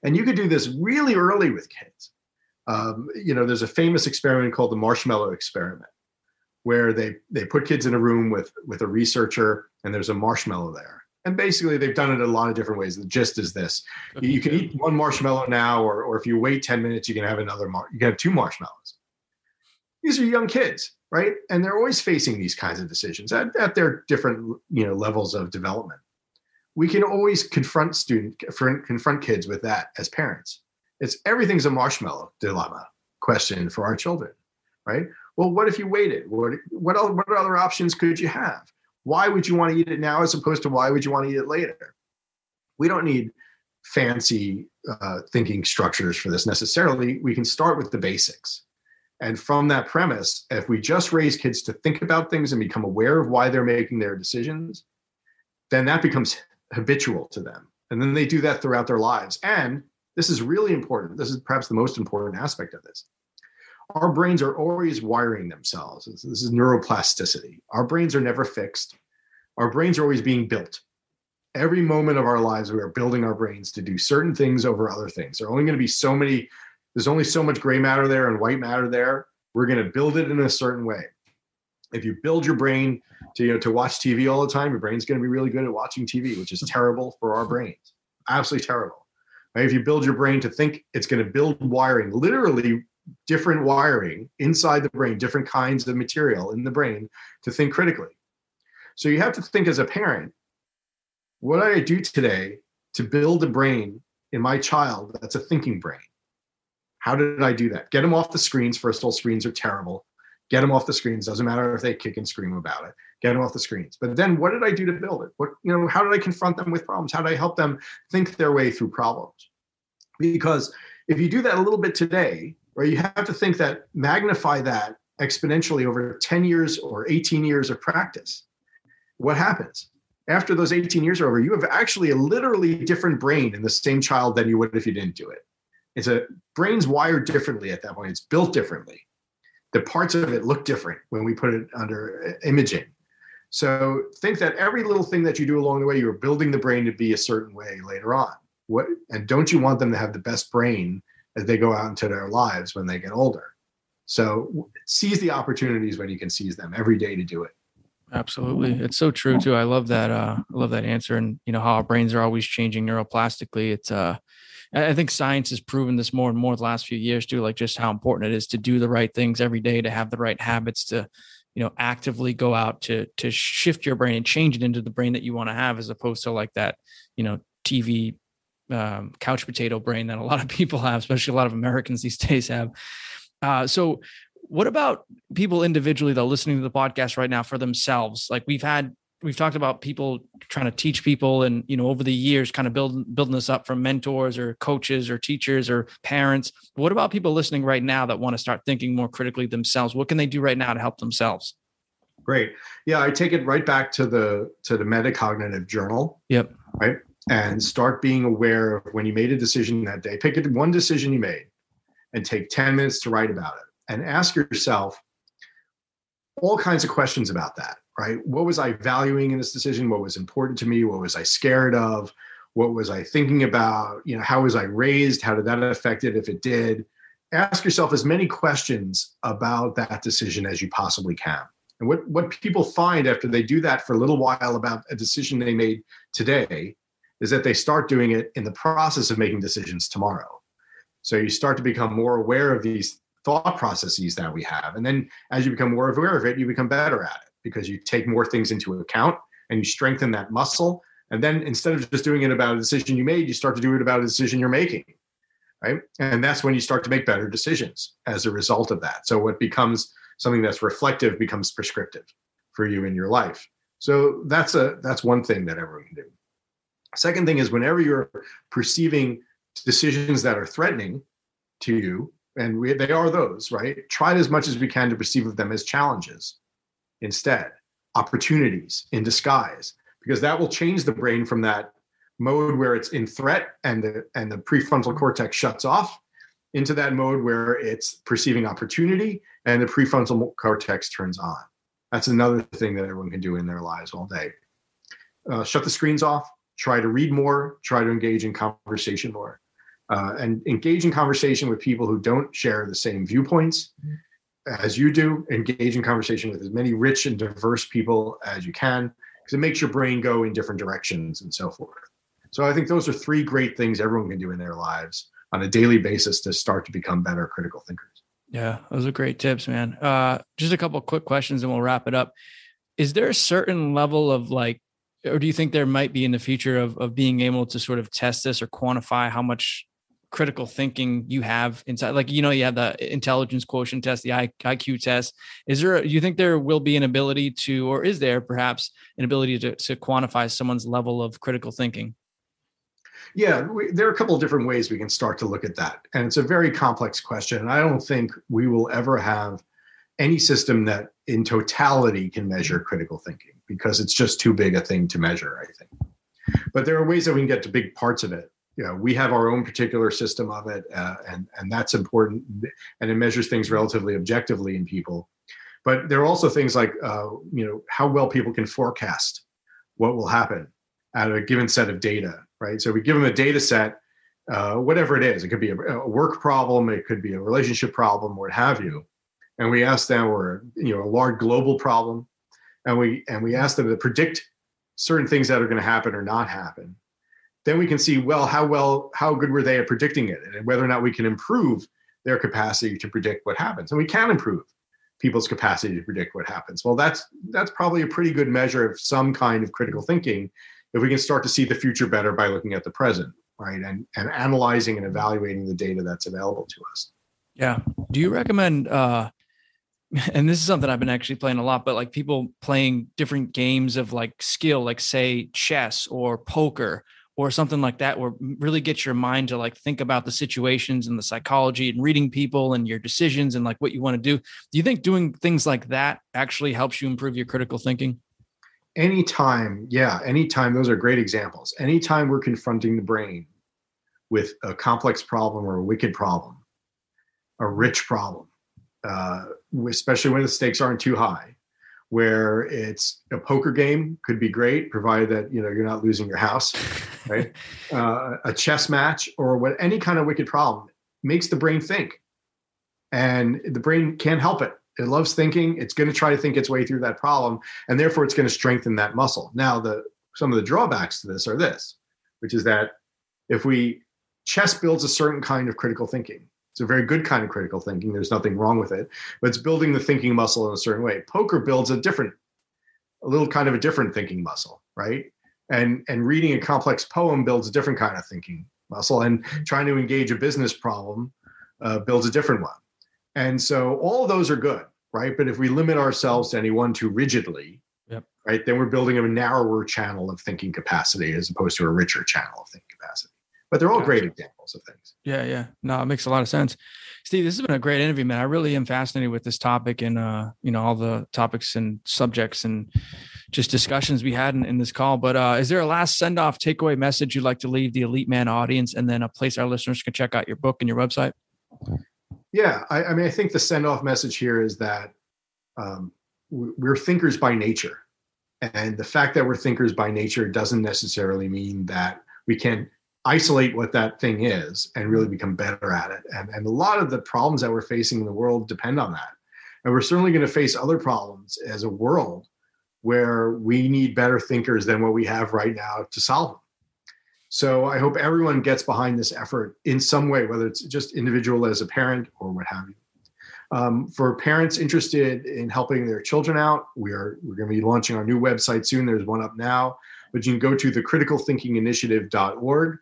And you could do this really early with kids. Um, you know, there's a famous experiment called the marshmallow experiment, where they they put kids in a room with with a researcher, and there's a marshmallow there. And basically, they've done it a lot of different ways. The gist is this: you can eat one marshmallow now, or or if you wait ten minutes, you can have another. Mar- you can have two marshmallows. These are young kids right? And they're always facing these kinds of decisions at, at their different you know levels of development. We can always confront student confront kids with that as parents. It's everything's a marshmallow dilemma question for our children, right? Well, what if you waited? What what other, what other options could you have? Why would you want to eat it now as opposed to why would you want to eat it later? We don't need fancy uh, thinking structures for this necessarily. We can start with the basics and from that premise, if we just raise kids to think about things and become aware of why they're making their decisions, then that becomes habitual to them. And then they do that throughout their lives. And this is really important. This is perhaps the most important aspect of this. Our brains are always wiring themselves. This is neuroplasticity. Our brains are never fixed. Our brains are always being built. Every moment of our lives, we are building our brains to do certain things over other things. There are only going to be so many there's only so much gray matter there and white matter there. We're going to build it in a certain way. If you build your brain to you know to watch TV all the time, your brain's going to be really good at watching TV, which is terrible for our brains. Absolutely terrible. Right? If you build your brain to think, it's going to build wiring, literally different wiring inside the brain, different kinds of material in the brain to think critically. So you have to think as a parent, what do I do today to build a brain in my child that's a thinking brain? How did I do that? Get them off the screens. First of all, screens are terrible. Get them off the screens. Doesn't matter if they kick and scream about it. Get them off the screens. But then, what did I do to build it? What you know? How did I confront them with problems? How did I help them think their way through problems? Because if you do that a little bit today, right, you have to think that magnify that exponentially over 10 years or 18 years of practice. What happens? After those 18 years are over, you have actually a literally different brain in the same child than you would if you didn't do it. It's a brain's wired differently at that point. It's built differently. The parts of it look different when we put it under imaging. So think that every little thing that you do along the way, you're building the brain to be a certain way later on. What and don't you want them to have the best brain as they go out into their lives when they get older? So seize the opportunities when you can seize them every day to do it. Absolutely. It's so true too. I love that uh I love that answer and you know how our brains are always changing neuroplastically. It's uh I think science has proven this more and more the last few years too, like just how important it is to do the right things every day, to have the right habits, to you know actively go out to to shift your brain and change it into the brain that you want to have, as opposed to like that you know TV um, couch potato brain that a lot of [laughs] people have, especially a lot of Americans these days have. Uh, so what about people individually though listening to the podcast right now for themselves like we've had we've talked about people trying to teach people and you know over the years kind of building building this up from mentors or coaches or teachers or parents. What about people listening right now that want to start thinking more critically themselves? What can they do right now to help themselves? Great. Yeah i take it right back to the to the metacognitive journal. Yep. Right? And start being aware of when you made a decision that day. Pick one decision you made and take 10 minutes to write about it. And ask yourself all kinds of questions about that right? What was I valuing in this decision? What was important to me? What was I scared of? What was I thinking about? You know, how was I raised? How did that affect it if it did? Ask yourself as many questions about that decision as you possibly can. And what, what people find after they do that for a little while about a decision they made today is that they start doing it in the process of making decisions tomorrow. So you start to become more aware of these thought processes that we have. And then as you become more aware of it, you become better at it because you take more things into account and you strengthen that muscle. And then instead of just doing it about a decision you made, you start to do it about a decision you're making. Right. And that's when you start to make better decisions as a result of that. So what becomes something that's reflective becomes prescriptive for you in your life. So that's a that's one thing that everyone can do. Second thing is whenever you're perceiving decisions that are threatening to you, and we, they are those, right? Try as much as we can to perceive of them as challenges instead, opportunities in disguise, because that will change the brain from that mode where it's in threat and the and the prefrontal cortex shuts off into that mode where it's perceiving opportunity and the prefrontal cortex turns on. That's another thing that everyone can do in their lives all day. Uh, shut the screens off. Try to read more. Try to engage in conversation more, uh, and engage in conversation with people who don't share the same viewpoints as you do, engage in conversation with as many rich and diverse people as you can, because it makes your brain go in different directions and so forth. So I think those are three great things everyone can do in their lives on a daily basis to start to become better critical thinkers. Yeah, those are great tips, man. Uh, just a couple quick questions and we'll wrap it up. Is there a certain level of like, or do you think there might be in the future of, of being able to sort of test this or quantify how much critical thinking you have inside like you know you have the intelligence quotient test the iq test. Is there do you think there will be an ability to or is there perhaps an ability to, to quantify someone's level of critical thinking? Yeah we, there are a couple of different ways we can start to look at that and it's a very complex question and i don't think we will ever have any system that in totality can measure critical thinking because it's just too big a thing to measure i think. But there are ways that we can get to big parts of it you know we have our own particular system of it uh, and and that's important and it measures things relatively objectively in people. But there are also things like uh, you know how well people can forecast what will happen out of a given set of data right? So we give them a data set uh, whatever it is. It could be a, a, work problem it could be a relationship problem what have you. And we ask them or you know a large global problem and we and we ask them to predict certain things that are going to happen or not happen then we can see well how well how good were they at predicting it and whether or not we can improve their capacity to predict what happens. And we can improve people's capacity to predict what happens. Well that's that's probably a pretty good measure of some kind of critical thinking if we can start to see the future better by looking at the present right and and analyzing and evaluating the data that's available to us. Yeah. Do you recommend uh [laughs] and this is something I've been actually playing a lot, but like people playing different games of like skill, like say chess or poker, or something like that where really get your mind to like think about the situations and the psychology and reading people and your decisions and like what you want to do. Do you think doing things like that actually helps you improve your critical thinking? Anytime yeah anytime those are great examples. Anytime we're confronting the brain with a complex problem or a wicked problem a rich problem uh, especially when the stakes aren't too high where it's a poker game could be great provided that you know you're not losing your house [laughs] right? Uh, a chess match or what any kind of wicked problem makes the brain think. And the brain can't help it. It loves thinking. It's going to try to think its way through that problem and therefore it's going to strengthen that muscle. Now the some of the drawbacks to this are this which is that if we chess builds a certain kind of critical thinking it's a very good kind of critical thinking. There's nothing wrong with it, but it's building the thinking muscle in a certain way. Poker builds a different, a little kind of a different thinking muscle, right? And and reading a complex poem builds a different kind of thinking muscle, and trying to engage a business problem uh, builds a different one. And so all of those are good, right? But if we limit ourselves to any one too rigidly, Yep. right, then we're building a narrower channel of thinking capacity as opposed to a richer channel of thinking capacity. But they're all great examples of things. Yeah, yeah. No, it makes a lot of sense. Steve, this has been a great interview, man. I really am fascinated with this topic and uh, you know, all the topics and subjects and just discussions we had in, in this call. But uh, is there a last send off takeaway message you'd like to leave the Elite Man audience and then a place our listeners can check out your book and your website? Yeah, I, I mean, I think the send off message here is that um, we're thinkers by nature. And the fact that we're thinkers by nature doesn't necessarily mean that we can isolate what that thing is and really become better at it. And, and a lot of the problems that we're facing in the world depend on that. And we're certainly going to face other problems as a world where we need better thinkers than what we have right now to solve them. So I hope everyone gets behind this effort in some way, whether it's just individual as a parent or what have you. Um, for parents interested in helping their children out, we are we're going to be launching our new website soon. There's one up now, but you can go to the criticalthinkinginitiative.org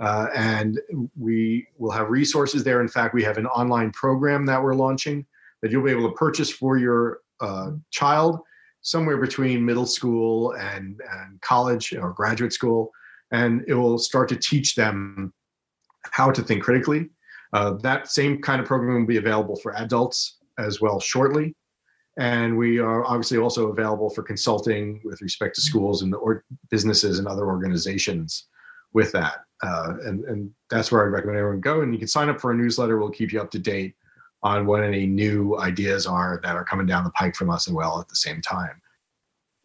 uh, and we will have resources there. In fact, we have an online program that we're launching that you'll be able to purchase for your uh, child somewhere between middle school and, and college or graduate school. And it will start to teach them how to think critically uh, that same kind of program will be available for adults as well shortly. And we are obviously also available for consulting with respect to schools and or businesses and other organizations with that. Uh, and, and that's where I'd recommend everyone go. And you can sign up for a newsletter. We'll keep you up to date on what any new ideas are that are coming down the pike from us and well at the same time.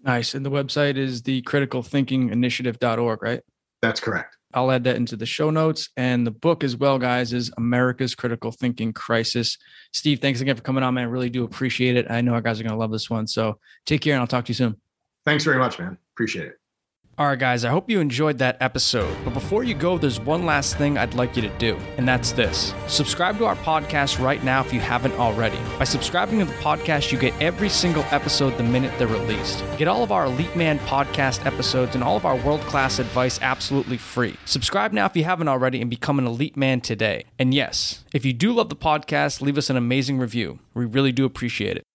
Nice. And the website is the criticalthinkinginitiative.org, right? That's correct. I'll add that into the show notes. And the book as well, guys, is America's Critical Thinking Crisis. Steve, thanks again for coming on, man. I really do appreciate it. I know our guys are going to love this one. So take care and I'll talk to you soon. Thanks very much, man. Appreciate it. All right, guys, I hope you enjoyed that episode. But before you go, there's one last thing I'd like you to do, and that's this subscribe to our podcast right now if you haven't already. By subscribing to the podcast, you get every single episode the minute they're released. Get all of our Elite Man podcast episodes and all of our world class advice absolutely free. Subscribe now if you haven't already and become an Elite Man today. And yes, if you do love the podcast, leave us an amazing review. We really do appreciate it.